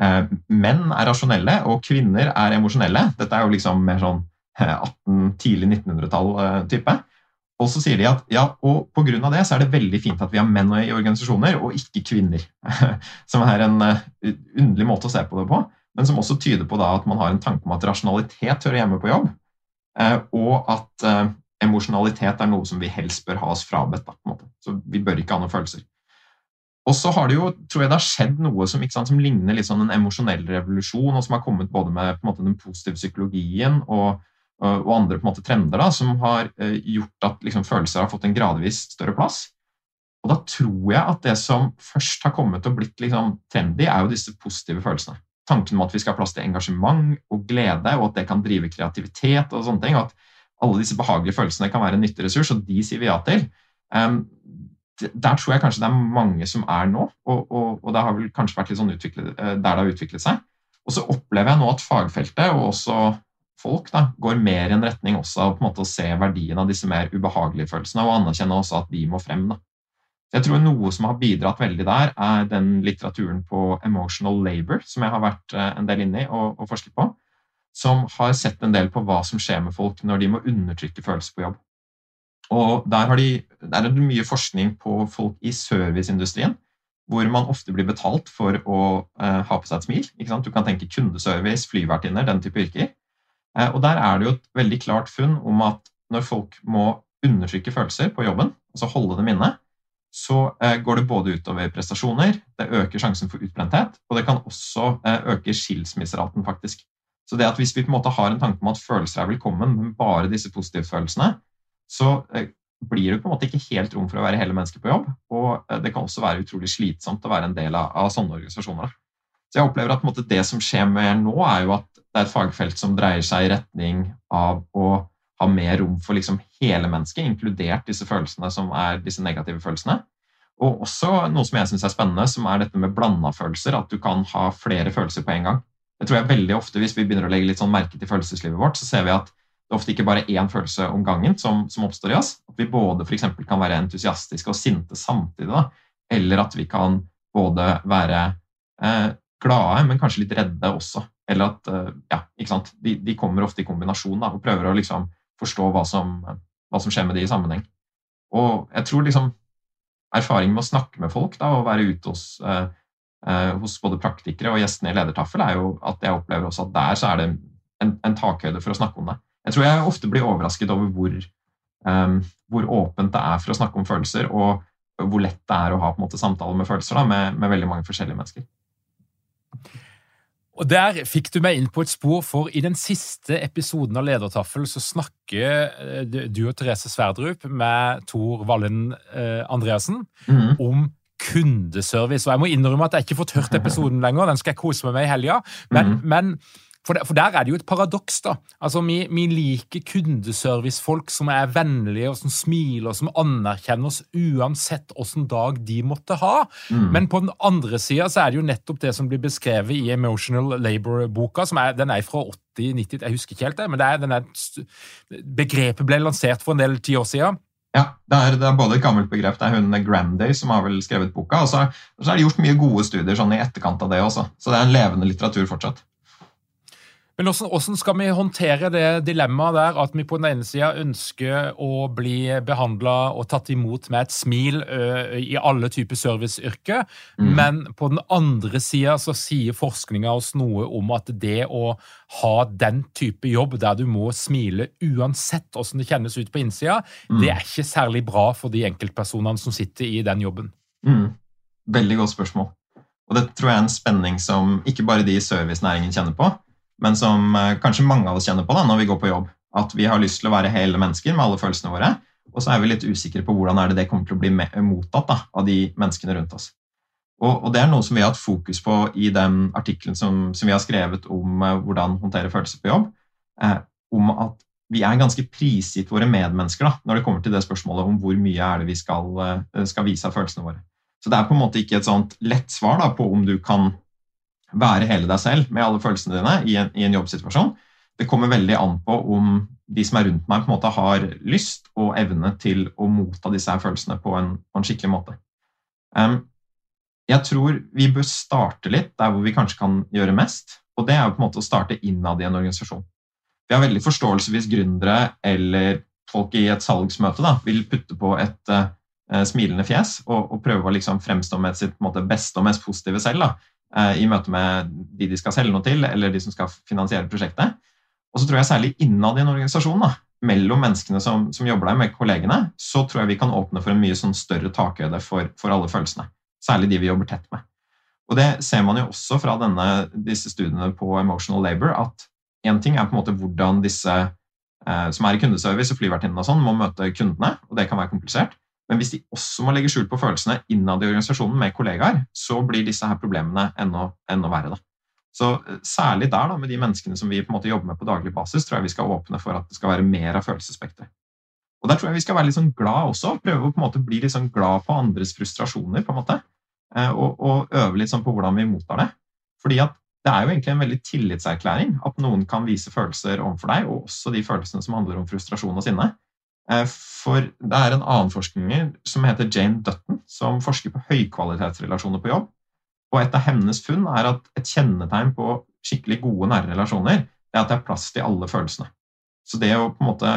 eh, menn er rasjonelle og kvinner er emosjonelle. Dette er jo liksom mer sånn eh, 18-, tidlig 1900-tall-type. Eh, og så sier de at ja, og pga. det så er det veldig fint at vi har menn i organisasjoner, og ikke kvinner. *laughs* Som er en uh, underlig måte å se på det på men som også tyder på at man har en tanke om at rasjonalitet hører hjemme på jobb, eh, og at eh, emosjonalitet er noe som vi helst bør ha oss frabedt. Så vi bør ikke ha noen følelser. Og så har det jo, tror jeg det har skjedd noe som, sant, som ligner litt sånn en emosjonell revolusjon, og som har kommet både med måte, den positive psykologien og, og andre måte, trender da, som har eh, gjort at liksom, følelser har fått en gradvis større plass. Og da tror jeg at det som først har kommet og blitt liksom, trendy, er jo disse positive følelsene tanken om at vi skal ha plass til engasjement og glede, og at det kan drive kreativitet og sånne ting. og at alle disse behagelige følelsene kan være en nyttig ressurs, og de sier vi ja til. Um, der tror jeg kanskje det er mange som er nå, og, og, og det har vel kanskje vært litt sånn utviklet, eh, der det har utviklet seg. Og så opplever jeg nå at fagfeltet, og også folk, da, går mer i en retning også av på en måte å se verdien av disse mer ubehagelige følelsene, og anerkjenne også at de må frem. da. Jeg tror noe som har bidratt veldig der, er den litteraturen på emotional labor, som jeg har vært eh, en del inni og, og forsket på, som har sett en del på hva som skjer med folk når de må undertrykke følelser på jobb. Og der, de, der er det mye forskning på folk i serviceindustrien, hvor man ofte blir betalt for å eh, ha på seg et smil. Du kan tenke kundeservice, flyvertinner, den type yrker. Eh, og der er det jo et veldig klart funn om at når folk må undertrykke følelser på jobben, altså holde dem inne, så eh, går det både utover prestasjoner, det øker sjansen for utbrenthet, og det kan også eh, øke skilsmisseraten, faktisk. Så det at hvis vi på en måte har en tanke om at følelser er velkommen, men bare disse positive følelsene, så eh, blir det på en måte ikke helt rom for å være hele mennesket på jobb. Og det kan også være utrolig slitsomt å være en del av, av sånne organisasjoner. Så jeg opplever at måte, det som skjer mer nå, er jo at det er et fagfelt som dreier seg i retning av å ha mer rom for liksom hele mennesket, inkludert disse følelsene som er disse negative følelsene. Og også noe som jeg syns er spennende, som er dette med blanda følelser. At du kan ha flere følelser på en gang. Jeg tror jeg veldig ofte, Hvis vi begynner å legge litt sånn merke til følelseslivet vårt, så ser vi at det er ofte ikke bare én følelse om gangen som, som oppstår i oss. At vi både for kan være entusiastiske og sinte samtidig. Da. Eller at vi kan både være eh, glade, men kanskje litt redde også. Eller at eh, ja, ikke sant? De, de kommer ofte i kombinasjon da, og prøver å liksom forstå hva som, hva som skjer med de i sammenheng. Og jeg tror liksom erfaring med å snakke med folk da, og være ute hos, eh, eh, hos både praktikere og gjestene i Ledertaffel, er jo at jeg opplever også at der så er det en, en takhøyde for å snakke om det. Jeg tror jeg ofte blir overrasket over hvor, um, hvor, åpent det er for å snakke om følelser, og hvor lett det er å ha på en måte samtaler med følelser da, med, med veldig mange forskjellige mennesker. Og Der fikk du meg inn på et spor, for i den siste episoden av Ledertaffel så snakker eh, du og Therese Sverdrup med Tor Vallen eh, Andreassen mm. om kundeservice. Og Jeg må innrømme at jeg ikke fått hørt episoden lenger, den skal jeg kose meg med i helga. Men, mm. men for, der, for der er det jo et paradoks, da. Altså, vi, vi liker kundeservicefolk som er vennlige, og som smiler, og som anerkjenner oss uansett hvilken dag de måtte ha. Mm. Men på den andre sida er det jo nettopp det som blir beskrevet i Emotional Labour-boka. som er, Den er fra 80-90, jeg husker ikke helt det, men det er, er, begrepet ble lansert for en del ti år siden. Ja, det er, det er, både et gammelt begrep. Det er hun Granday som har vel skrevet boka. Og så, så er det gjort mye gode studier sånn i etterkant av det også. Så det er en levende litteratur fortsatt. Men hvordan, skal vi håndtere det dilemmaet der at vi på den ene sida ønsker å bli behandla og tatt imot med et smil ø, i alle typer serviceyrker, mm. men på den andre sida så sier forskninga oss noe om at det å ha den type jobb der du må smile uansett hvordan det kjennes ut på innsida, mm. det er ikke særlig bra for de enkeltpersonene som sitter i den jobben. Mm. Veldig godt spørsmål. Og det tror jeg er en spenning som ikke bare de i servicenæringen kjenner på, men som eh, kanskje mange av oss kjenner på da, når vi går på jobb. At vi har lyst til å være hele mennesker med alle følelsene våre, og så er vi litt usikre på hvordan det det kommer til å bli mottatt da, av de menneskene rundt oss. Og, og, Det er noe som vi har hatt fokus på i den artikkelen som, som, vi har skrevet om eh, hvordan håndtere følelser på jobb. Eh, om at vi er ganske prisgitt våre medmennesker da, når det kommer til det spørsmålet om hvor mye er det vi skal, uh, skal vise av følelsene våre. Så det er på en måte ikke et sånt lett svar da, på om du kan være hele deg selv med alle følelsene dine i en, i en, jobbsituasjon. Det kommer veldig an på om de som er rundt meg, på en måte har lyst og evne til å motta disse her følelsene på en, på en skikkelig måte. Um, jeg tror vi bør starte litt der hvor vi kanskje kan gjøre mest, og det er på en måte å starte innad i en organisasjon. Vi har veldig forståelse hvis gründere eller folk i et salgsmøte da, vil putte på et uh, smilende fjes og, og, prøve å liksom fremstå med sitt måte, beste og mest positive selv. Da. Eh, i møte med de de skal selge noe til, eller de som skal finansiere prosjektet. Og så tror jeg særlig innad i en organisasjon, da, mellom menneskene som, som, jobber der, med kollegene, så tror jeg vi kan åpne for en mye sånn større takhøyde for, for, alle følelsene. Særlig de vi jobber tett med. Og det ser man jo også fra denne, disse studiene på emotional labor, at én ting er på en måte hvordan disse eh, som er i kundeservice og flyvertinnene og sånn, må møte kundene, og det kan være komplisert. Men hvis de også må legge skjul på følelsene innad i organisasjonen med kollegaer, så blir disse her problemene enda, enda verre. Da. Så eh, Særlig der, da, med de menneskene som vi på en måte jobber med på daglig basis, tror jeg vi skal åpne for at det skal være mer av følelsesspekteret. Og Der tror jeg vi skal være litt sånn glad også. Prøve å på en måte bli litt sånn glad på andres frustrasjoner. på en måte, eh, og, og øve litt sånn på hvordan vi mottar det. Fordi at det er jo egentlig en veldig tillitserklæring at noen kan vise følelser overfor deg, og også de følelsene som handler om frustrasjon og sinne. Eh, for det er en annen forskninger som heter Jane Dutton, som forsker på høykvalitetsrelasjoner på jobb. Og et av hennes funn er at et kjennetegn på skikkelig gode, nære relasjoner det er at det er plass til alle følelsene. Så det å på en måte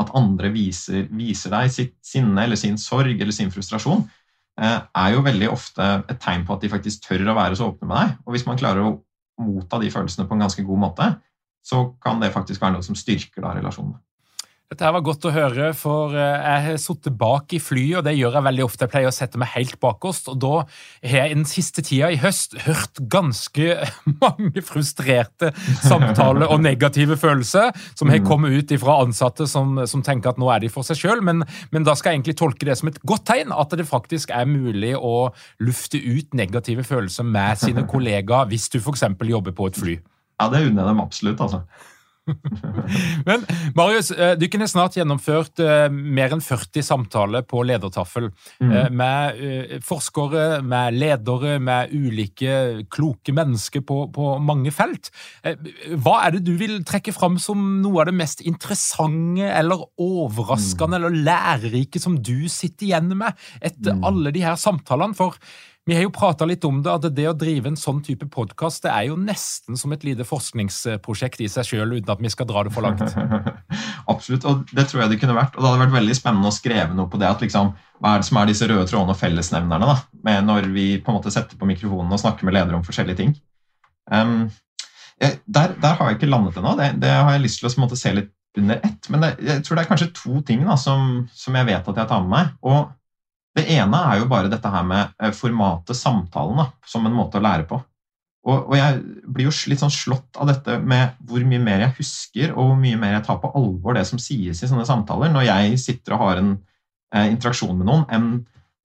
At andre viser, viser deg sitt sinne eller sin sorg eller sin frustrasjon, eh, er jo veldig ofte et tegn på at de faktisk tør å være så åpne med deg. Og hvis man klarer å motta de følelsene på en ganske god måte, så kan det faktisk være noe som styrker da relasjonene. Dette her var godt å høre, for eh, jeg har sittet bak i flyet, og det gjør jeg veldig ofte. Jeg pleier å sette meg helt bakerst, og da har jeg den siste tida i høst hørt ganske *laughs* mange frustrerte samtaler og negative følelser som har mm. kommet ut fra ansatte som, som, tenker at nå er de for seg sjøl, men, men, da skal jeg egentlig tolke det som et godt tegn, at det faktisk er mulig å lufte ut negative følelser med sine *laughs* kollegaer hvis du f.eks. jobber på et fly. Ja, det unner jeg dem absolutt, altså. *laughs* Men Marius, eh, du kunne snart gjennomført eh, mer enn 40 samtaler på ledertaffel mm. Med forskere, med ledere, med ulike kloke mennesker på, på, mange felt. Hva er det du vil trekke fram som noe av det mest interessante eller overraskende mm. eller lærerike som du sitter igjen med etter mm. alle de her samtalene? For vi har jo prata litt om det, at det å drive en sånn type podkast er jo nesten som et lite forskningsprosjekt i seg sjøl, uten at vi skal dra det for langt. *laughs* Absolutt, og det tror jeg det kunne vært. Og det hadde vært veldig spennende å skrive noe på det. at liksom, Hva er det som er disse røde trådene og fellesnevnerne da, med når vi på en måte setter på mikrofonen og snakker med ledere om forskjellige ting? Um, der, der, har jeg ikke landet ennå. Det, det, har jeg lyst til å måte, se litt under ett. Men det, jeg tror det er kanskje to ting da, som, som jeg vet at jeg tar med meg. og det ene er jo bare dette her med eh, formatet samtalen da, som en måte å lære på. Og, og, jeg blir jo litt sånn slått av dette med hvor mye mer jeg husker, og hvor mye mer jeg tar på alvor det som sies i sånne samtaler, når jeg sitter og har en eh, interaksjon med noen, enn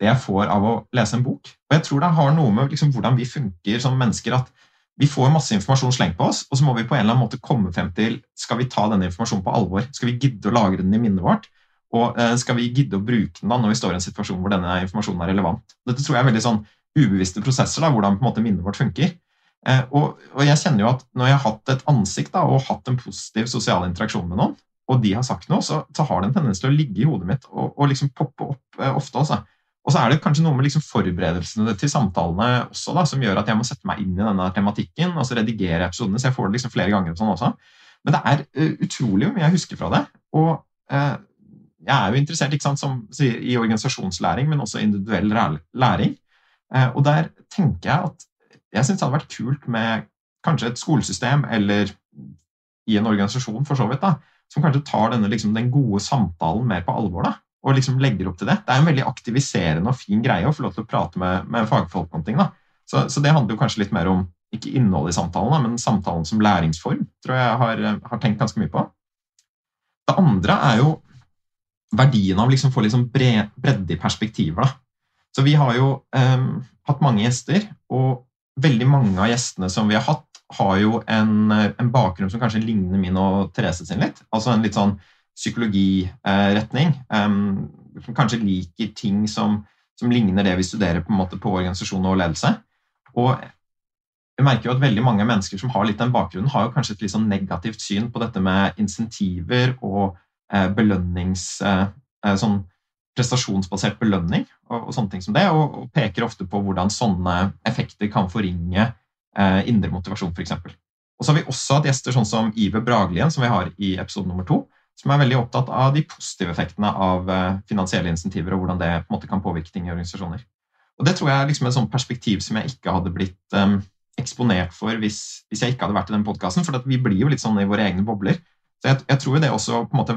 det jeg får av å lese en bok. Og jeg tror det har noe med liksom, hvordan vi funker som mennesker, at vi får masse informasjon slengt på oss, og så må vi på en eller annen måte komme frem til skal vi ta denne informasjonen på alvor. Skal vi gidde å lagre den i minnet vårt? Og eh, skal vi gidde å bruke den da når vi står i en situasjon hvor denne informasjonen er relevant? Dette tror jeg er veldig sånn ubevisste prosesser, da, hvordan på en måte minnet vårt funker. Eh, og, og, jeg kjenner jo at når jeg har hatt et ansikt da, og hatt en positiv sosial interaksjon med noen, og de har sagt noe, så, så har det en tendens til å ligge i hodet mitt og, og liksom poppe opp eh, ofte. også. Og så er det kanskje noe med liksom forberedelsene til samtalene også da, som gjør at jeg må sette meg inn i denne tematikken og så redigere episodene, så jeg får det liksom flere ganger. og sånn også. Men det er uh, utrolig mye jeg husker fra det. Og jeg er jo interessert sant, som, i organisasjonslæring, men også individuell læring. Eh, og der tenker jeg at jeg syns det hadde vært kult med kanskje et skolesystem, eller i en organisasjon for så vidt, da, som kanskje tar denne, liksom, den gode samtalen mer på alvor. da, og liksom legger opp til det. Det er en veldig aktiviserende og fin greie å få lov til å prate med, med fagfolk om ting. da. Så, så, det handler jo kanskje litt mer om ikke innholdet i samtalen, da, men samtalen som læringsform. tror jeg har, har tenkt ganske mye på. Det andre er jo verdien av liksom få liksom bredde i perspektiver. Da. Så vi har jo um, hatt mange gjester, og veldig mange av gjestene som vi har hatt, har jo en, en bakgrunn som kanskje ligner min og Therese sin litt. Altså en litt sånn psykologiretning. Um, som kanskje liker ting som, som, ligner det vi studerer på, en måte på organisasjon og ledelse. Og jeg merker jo at veldig mange mennesker som har litt den bakgrunnen, har jo kanskje et litt sånn negativt syn på dette med insentiver og Eh, belønnings... Eh, eh, sånn prestasjonsbasert belønning og, og, sånne ting som det, og, og, peker ofte på hvordan sånne effekter kan forringe eh, indre motivasjon, f.eks. Og så har vi også hatt gjester sånn som Ive Braglien, som vi har i episode nummer to, som er veldig opptatt av de positive effektene av eh, finansielle insentiver, og hvordan det på en måte kan påvirke ting i organisasjoner. Og Det tror jeg er liksom et sånt perspektiv som jeg ikke hadde blitt um, eksponert for hvis, hvis, jeg ikke hadde vært i den podkasten, for vi blir jo litt sånn i våre egne bobler. Så jeg, jeg tror det også på en måte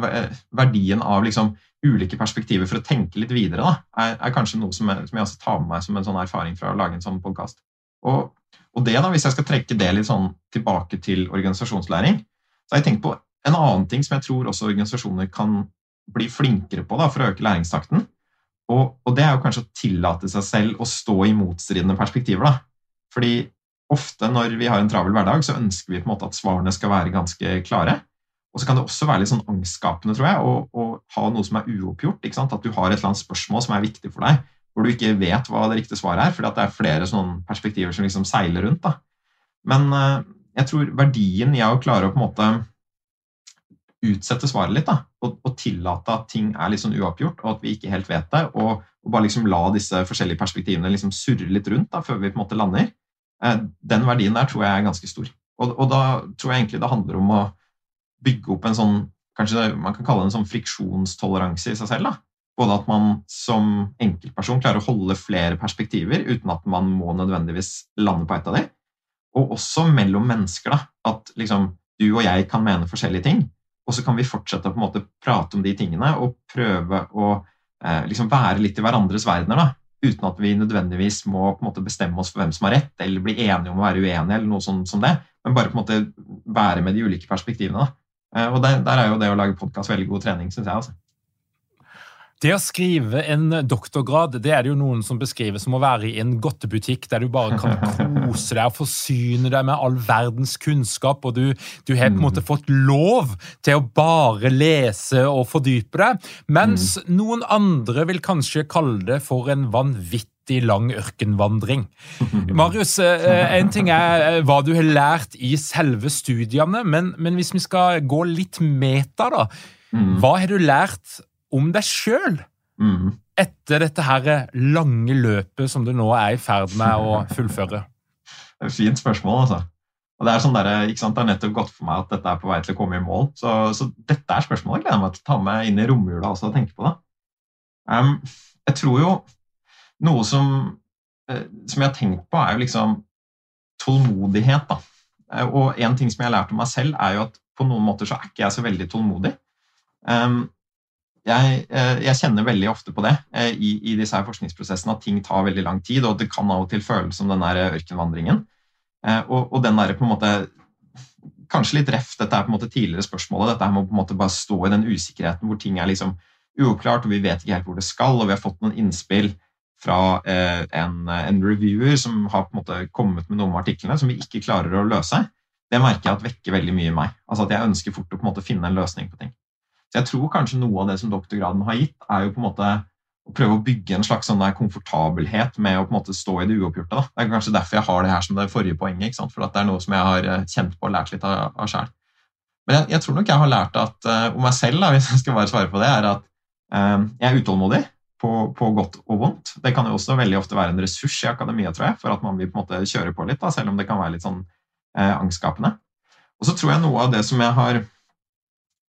verdien av liksom ulike perspektiver for å tenke litt videre da, er, er, kanskje noe som jeg, som jeg, også tar med meg som en sånn erfaring fra å lage en sånn podkast. Og, og, det da, hvis jeg skal trekke det litt sånn tilbake til organisasjonslæring, så har jeg tenkt på en annen ting som jeg tror også organisasjoner kan bli flinkere på da, for å øke læringstakten. Og, og, det er jo kanskje å tillate seg selv å stå i motstridende perspektiver. da. Fordi ofte når vi har en travel hverdag, så ønsker vi på en måte at svarene skal være ganske klare. Og så kan det også være litt sånn angstskapende, tror jeg, å, ha noe som er uoppgjort. At du har et eller annet spørsmål som er viktig for deg, hvor du ikke vet hva det riktige svaret er, fordi det er flere sånne perspektiver som liksom seiler rundt. Da. Men uh, jeg tror verdien i å klare å på en måte utsette svaret litt, da, og, og, tillate at ting er litt sånn uoppgjort, og at vi ikke helt vet det, og, og bare liksom la disse forskjellige perspektivene liksom surre litt rundt da, før vi på en måte lander, uh, den verdien der tror jeg er ganske stor. Og, og da tror jeg egentlig det handler om å bygge opp en sånn kanskje man kan kalle det en sånn friksjonstoleranse i seg selv. da. Både at man som enkeltperson klarer å holde flere perspektiver uten at man må nødvendigvis lande på ett av dem. Og også mellom mennesker. da, At liksom, du og jeg kan mene forskjellige ting. og så kan vi fortsette å på en måte prate om de tingene og prøve å eh, liksom være litt i hverandres verdener. da, Uten at vi nødvendigvis må på en måte bestemme oss for hvem som har rett, eller bli enige om å være uenige, eller noe sånt som det, men bare på en måte være med de ulike perspektivene. da. Eh, og der, der, er jo det å lage podkast veldig god trening, syns jeg. altså. Det å skrive en doktorgrad det er det jo noen som beskriver som å være i en godtebutikk der du bare kan *laughs* kose deg og forsyne deg med all verdens kunnskap, og du, du har på en måte fått lov til å bare lese og fordype deg, mens mm. noen andre vil kanskje kalle det for en vanvittig lang ørkenvandring. *laughs* Marius, eh, en ting er eh, hva du har lært i selve studiene, men, men hvis vi skal gå litt meta, da. Mm. Hva har du lært om deg sjøl mm. etter dette her lange løpet som du nå er i ferd med å *laughs* fullføre? Det er et fint spørsmål, altså. Og Det er sånn der, ikke sant, det er nettopp godt for meg at dette er på vei til å komme i mål. Så, så dette er spørsmålet jeg gleder meg til å ta med inn i romjula også og tenke på. det. Um, jeg tror jo noe som, eh, som jeg har tenkt på, er jo liksom tålmodighet. da. Eh, og en ting som jeg har lært om meg selv, er jo at på noen måter så er ikke jeg så veldig tålmodig. Um, jeg, eh, jeg, kjenner veldig ofte på det i, i, disse her forskningsprosessene at ting tar veldig lang tid, og det kan av og til føles som den der ørkenvandringen. Og, og, den der på en måte Kanskje litt ref dette er på en måte tidligere spørsmålet, dette her å på en måte bare stå i den usikkerheten hvor ting er liksom uoppklart, og vi vet ikke helt hvor det skal, og vi har fått noen innspill fra eh, en, en, reviewer som har på en måte kommet med noen av artiklene som vi ikke klarer å løse. Det merker jeg at vekker veldig mye i meg. Altså at Jeg ønsker fort å på en måte finne en løsning på ting. Så jeg tror kanskje noe av det som doktorgraden har gitt, er jo på en måte å prøve å bygge en slags sånn komfortabelhet med å på en måte stå i det uoppgjorte. Da. Det er kanskje derfor jeg har det her som det forrige poenget. ikke sant? For det er noe som jeg har eh, kjent på og lært litt av, av sjøl. Men jeg, jeg, tror nok jeg har lært at uh, om meg selv, da, *laughs* hvis jeg skal bare svare på det, er at uh, jeg er utålmodig på, på, godt og vondt. Det kan jo også veldig ofte være en ressurs i akademia, tror jeg, for at man vil på en måte kjøre på litt, da, selv om det kan være litt sånn eh, angstskapende. Og så tror jeg noe av det som jeg har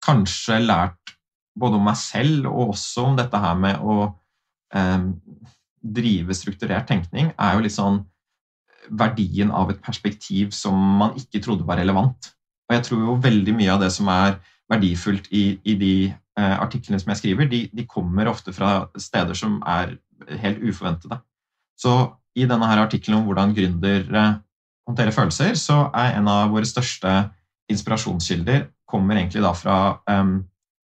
kanskje lært både om meg selv og også om dette her med å eh, drive strukturert tenkning, er jo litt sånn verdien av et perspektiv som man ikke trodde var relevant. Og jeg tror jo veldig mye av det som er verdifullt i, i de eh, artiklene som jeg skriver, de, de, kommer ofte fra steder som er helt uforventede. Så i denne her artikkelen om hvordan gründere håndterer følelser, så er en av våre største inspirasjonskilder kommer egentlig da fra um,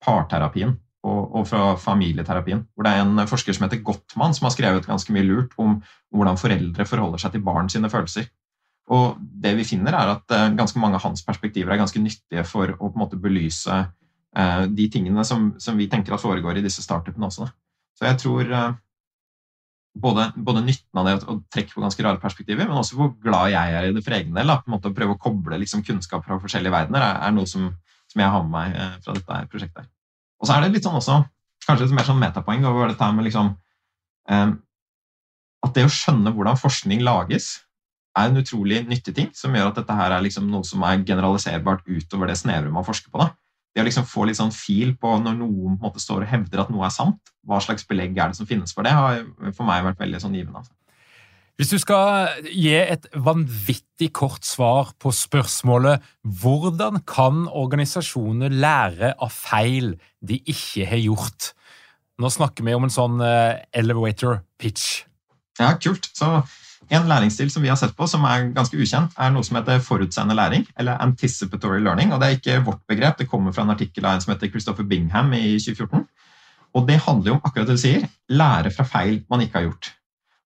parterapien og, og, fra familieterapien. Hvor det er en forsker som heter Gottmann, som har skrevet ganske mye lurt om hvordan foreldre forholder seg til barn sine følelser. Og det vi finner, er at uh, ganske mange av hans perspektiver er ganske nyttige for å på en måte belyse uh, de tingene som, som, vi tenker at foregår i disse startupene også. Så jeg tror uh, både, både, nytten av det å trekke på ganske rare perspektiver, men også hvor glad jeg er i det for egen del. På en måte Å prøve å koble liksom, kunnskap fra forskjellige verdener er, er noe som, som, jeg har med meg eh, fra dette prosjektet. Og så er det litt sånn også, kanskje et mer sånn metapoeng over dette med liksom, eh, At det å skjønne hvordan forskning lages, er en utrolig nyttig ting, som gjør at dette her er liksom noe som er generaliserbart utover det snevre man forsker på. da det å liksom få litt sånn fil på når noen på måte står og hevder at noe er sant, hva slags belegg er det som finnes for det, har for meg vært veldig sånn givende. Altså. Hvis du skal gi et vanvittig kort svar på spørsmålet hvordan kan organisasjoner lære av feil de ikke har gjort? Nå snakker vi om en sånn eh, elevator pitch. Ja, kult. Så en læringsstil som vi har sett på, som er ganske ukjent, er noe som heter forutseende læring, eller anticipatory learning. og Det er ikke vårt begrep, det kommer fra en artikkel av en som heter Christopher Bingham i 2014. Og Det handler jo om akkurat det du sier, lære fra feil man ikke har gjort.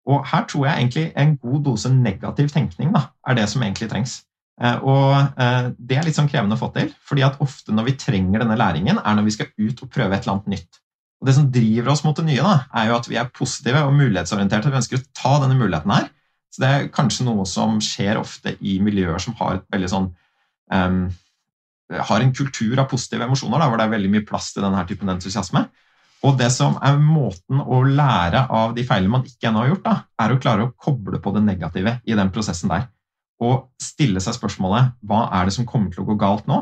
Og Her tror jeg egentlig en god dose negativ tenkning da, er det som egentlig trengs. Eh, og eh, Det er litt sånn krevende å få til, fordi at ofte når vi trenger denne læringen, er når vi skal ut og prøve et eller annet nytt. Og Det som driver oss mot det nye, da, er jo at vi er positive og mulighetsorienterte. Vi ønsker å ta denne muligheten her så det er kanskje noe som skjer ofte i miljøer som har et veldig sånn um, har en kultur av positive emosjoner, da, hvor det er veldig mye plass til denne typen entusiasme. Og det som er måten å lære av de feilene man ikke ennå har gjort, da, er å klare å koble på det negative i den prosessen der. Og stille seg spørsmålet hva er det som kommer til å gå galt nå?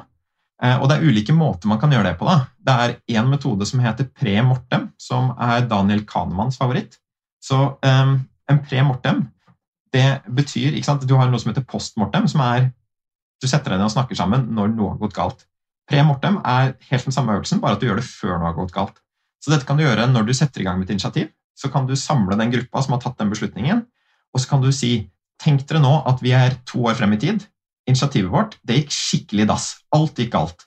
Eh, og det er ulike måter man kan gjøre det på. da. Det er én metode som heter pre-mortem, som er Daniel Kahnemans favoritt. Så um, en pre-mortem det betyr ikke sant, Du har noe som heter postmortem, som er Du setter deg ned og snakker sammen når noe har gått galt. Pre mortem er helt den samme øvelsen, bare at du gjør det før noe har gått galt. Så dette kan du gjøre når du setter i gang med et initiativ. Så kan du samle den gruppa som har tatt den beslutningen, og så kan du si Tenk dere nå at vi er to år frem i tid. Initiativet vårt det gikk skikkelig i dass. Alt gikk galt.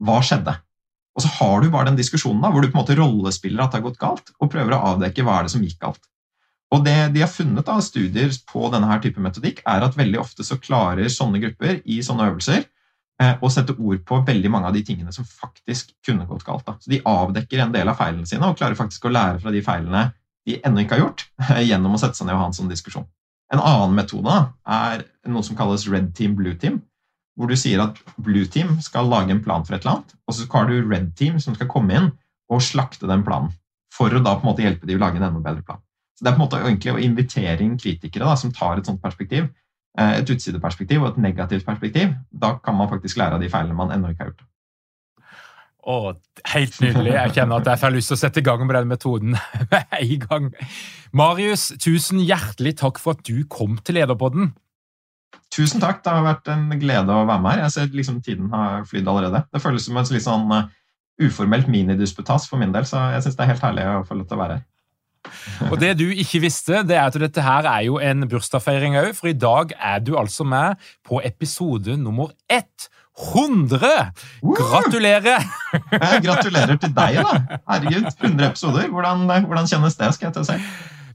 Hva skjedde? Og så har du bare den diskusjonen da, hvor du på en måte rollespiller at det har gått galt, og prøver å avdekke hva er det som gikk galt. Og Det de har funnet av studier på denne her type metodikk, er at veldig ofte så klarer sånne grupper i sånne øvelser eh, å sette ord på veldig mange av de tingene som faktisk kunne gått galt. Da. Så De avdekker en del av feilene sine og klarer faktisk å lære fra de feilene de ennå ikke har gjort, *laughs* gjennom å sette seg ned og ha en sånn diskusjon. En annen metode er noe som kalles red team, blue team. Hvor du sier at blue team skal lage en plan for et eller annet, og så har du red team som skal komme inn og slakte den planen. For å da på en måte hjelpe de å lage en enda bedre plan. Så Det er på en måte egentlig å invitere inn kritikere da, som tar et sånt perspektiv, eh, et utsideperspektiv og et negativt perspektiv. Da kan man faktisk lære av de feilene man ennå ikke har gjort. Å, helt nydelig. Jeg kjenner at jeg får lyst til å sette i gang med den metoden *laughs* med en gang. Marius, tusen hjertelig takk for at du kom til Lederpodden. Tusen takk. Det har vært en glede å være med her. Jeg ser liksom Tiden har flydd allerede. Det føles som et litt sånn uh, uformelt minidisputas for min del, så jeg syns det er helt herlig å få lov til å være her. Og det du ikke visste, det er at dette her er jo en bursdagsfeiring òg, for i dag er du altså med på episode nummer ett. 100! Gratulerer! Jeg gratulerer til deg, da. Herregud, 100 episoder. Hvordan, hvordan kjennes det? skal jeg til å si?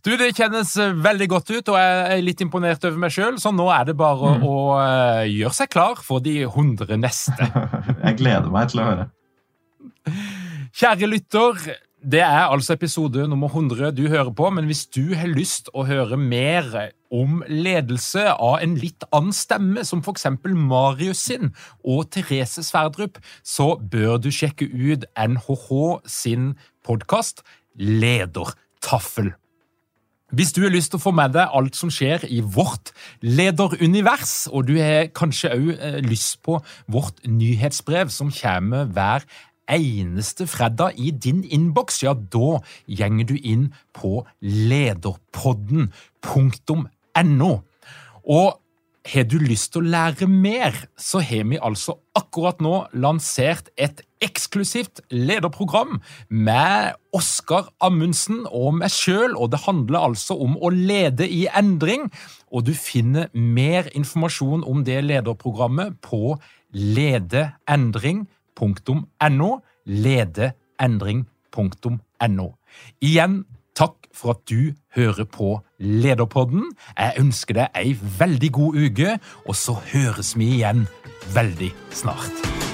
Du, Det kjennes veldig godt ut, og jeg er litt imponert over meg sjøl. Så nå er det bare mm. å uh, gjøre seg klar for de 100 neste. *laughs* jeg gleder meg til å høre. Kjære lytter, det er altså episode nummer 100 du hører på, men hvis du har lyst å høre mer om ledelse av en litt annen stemme, som f.eks. Marius sin og Therese Sverdrup, så bør du sjekke ut NHH sin podkast Ledertaffel. Hvis du har lyst til å få med deg alt som skjer i vårt lederunivers, og du har kanskje òg eh, lyst på vårt nyhetsbrev som kommer hver eneste fredag i din innboks, ja, da gjenger du inn på lederpodden.no. Og har du lyst til å lære mer, så har vi altså akkurat nå lansert et eksklusivt lederprogram med Oskar Amundsen og meg sjøl, og det handler altså om å lede i endring. Og du finner mer informasjon om det lederprogrammet på ledeendring.no lederendring.no. Igjen, takk for at du hører på Lederpodden. Jeg ønsker deg ei veldig god uke, og så høres vi igjen veldig snart.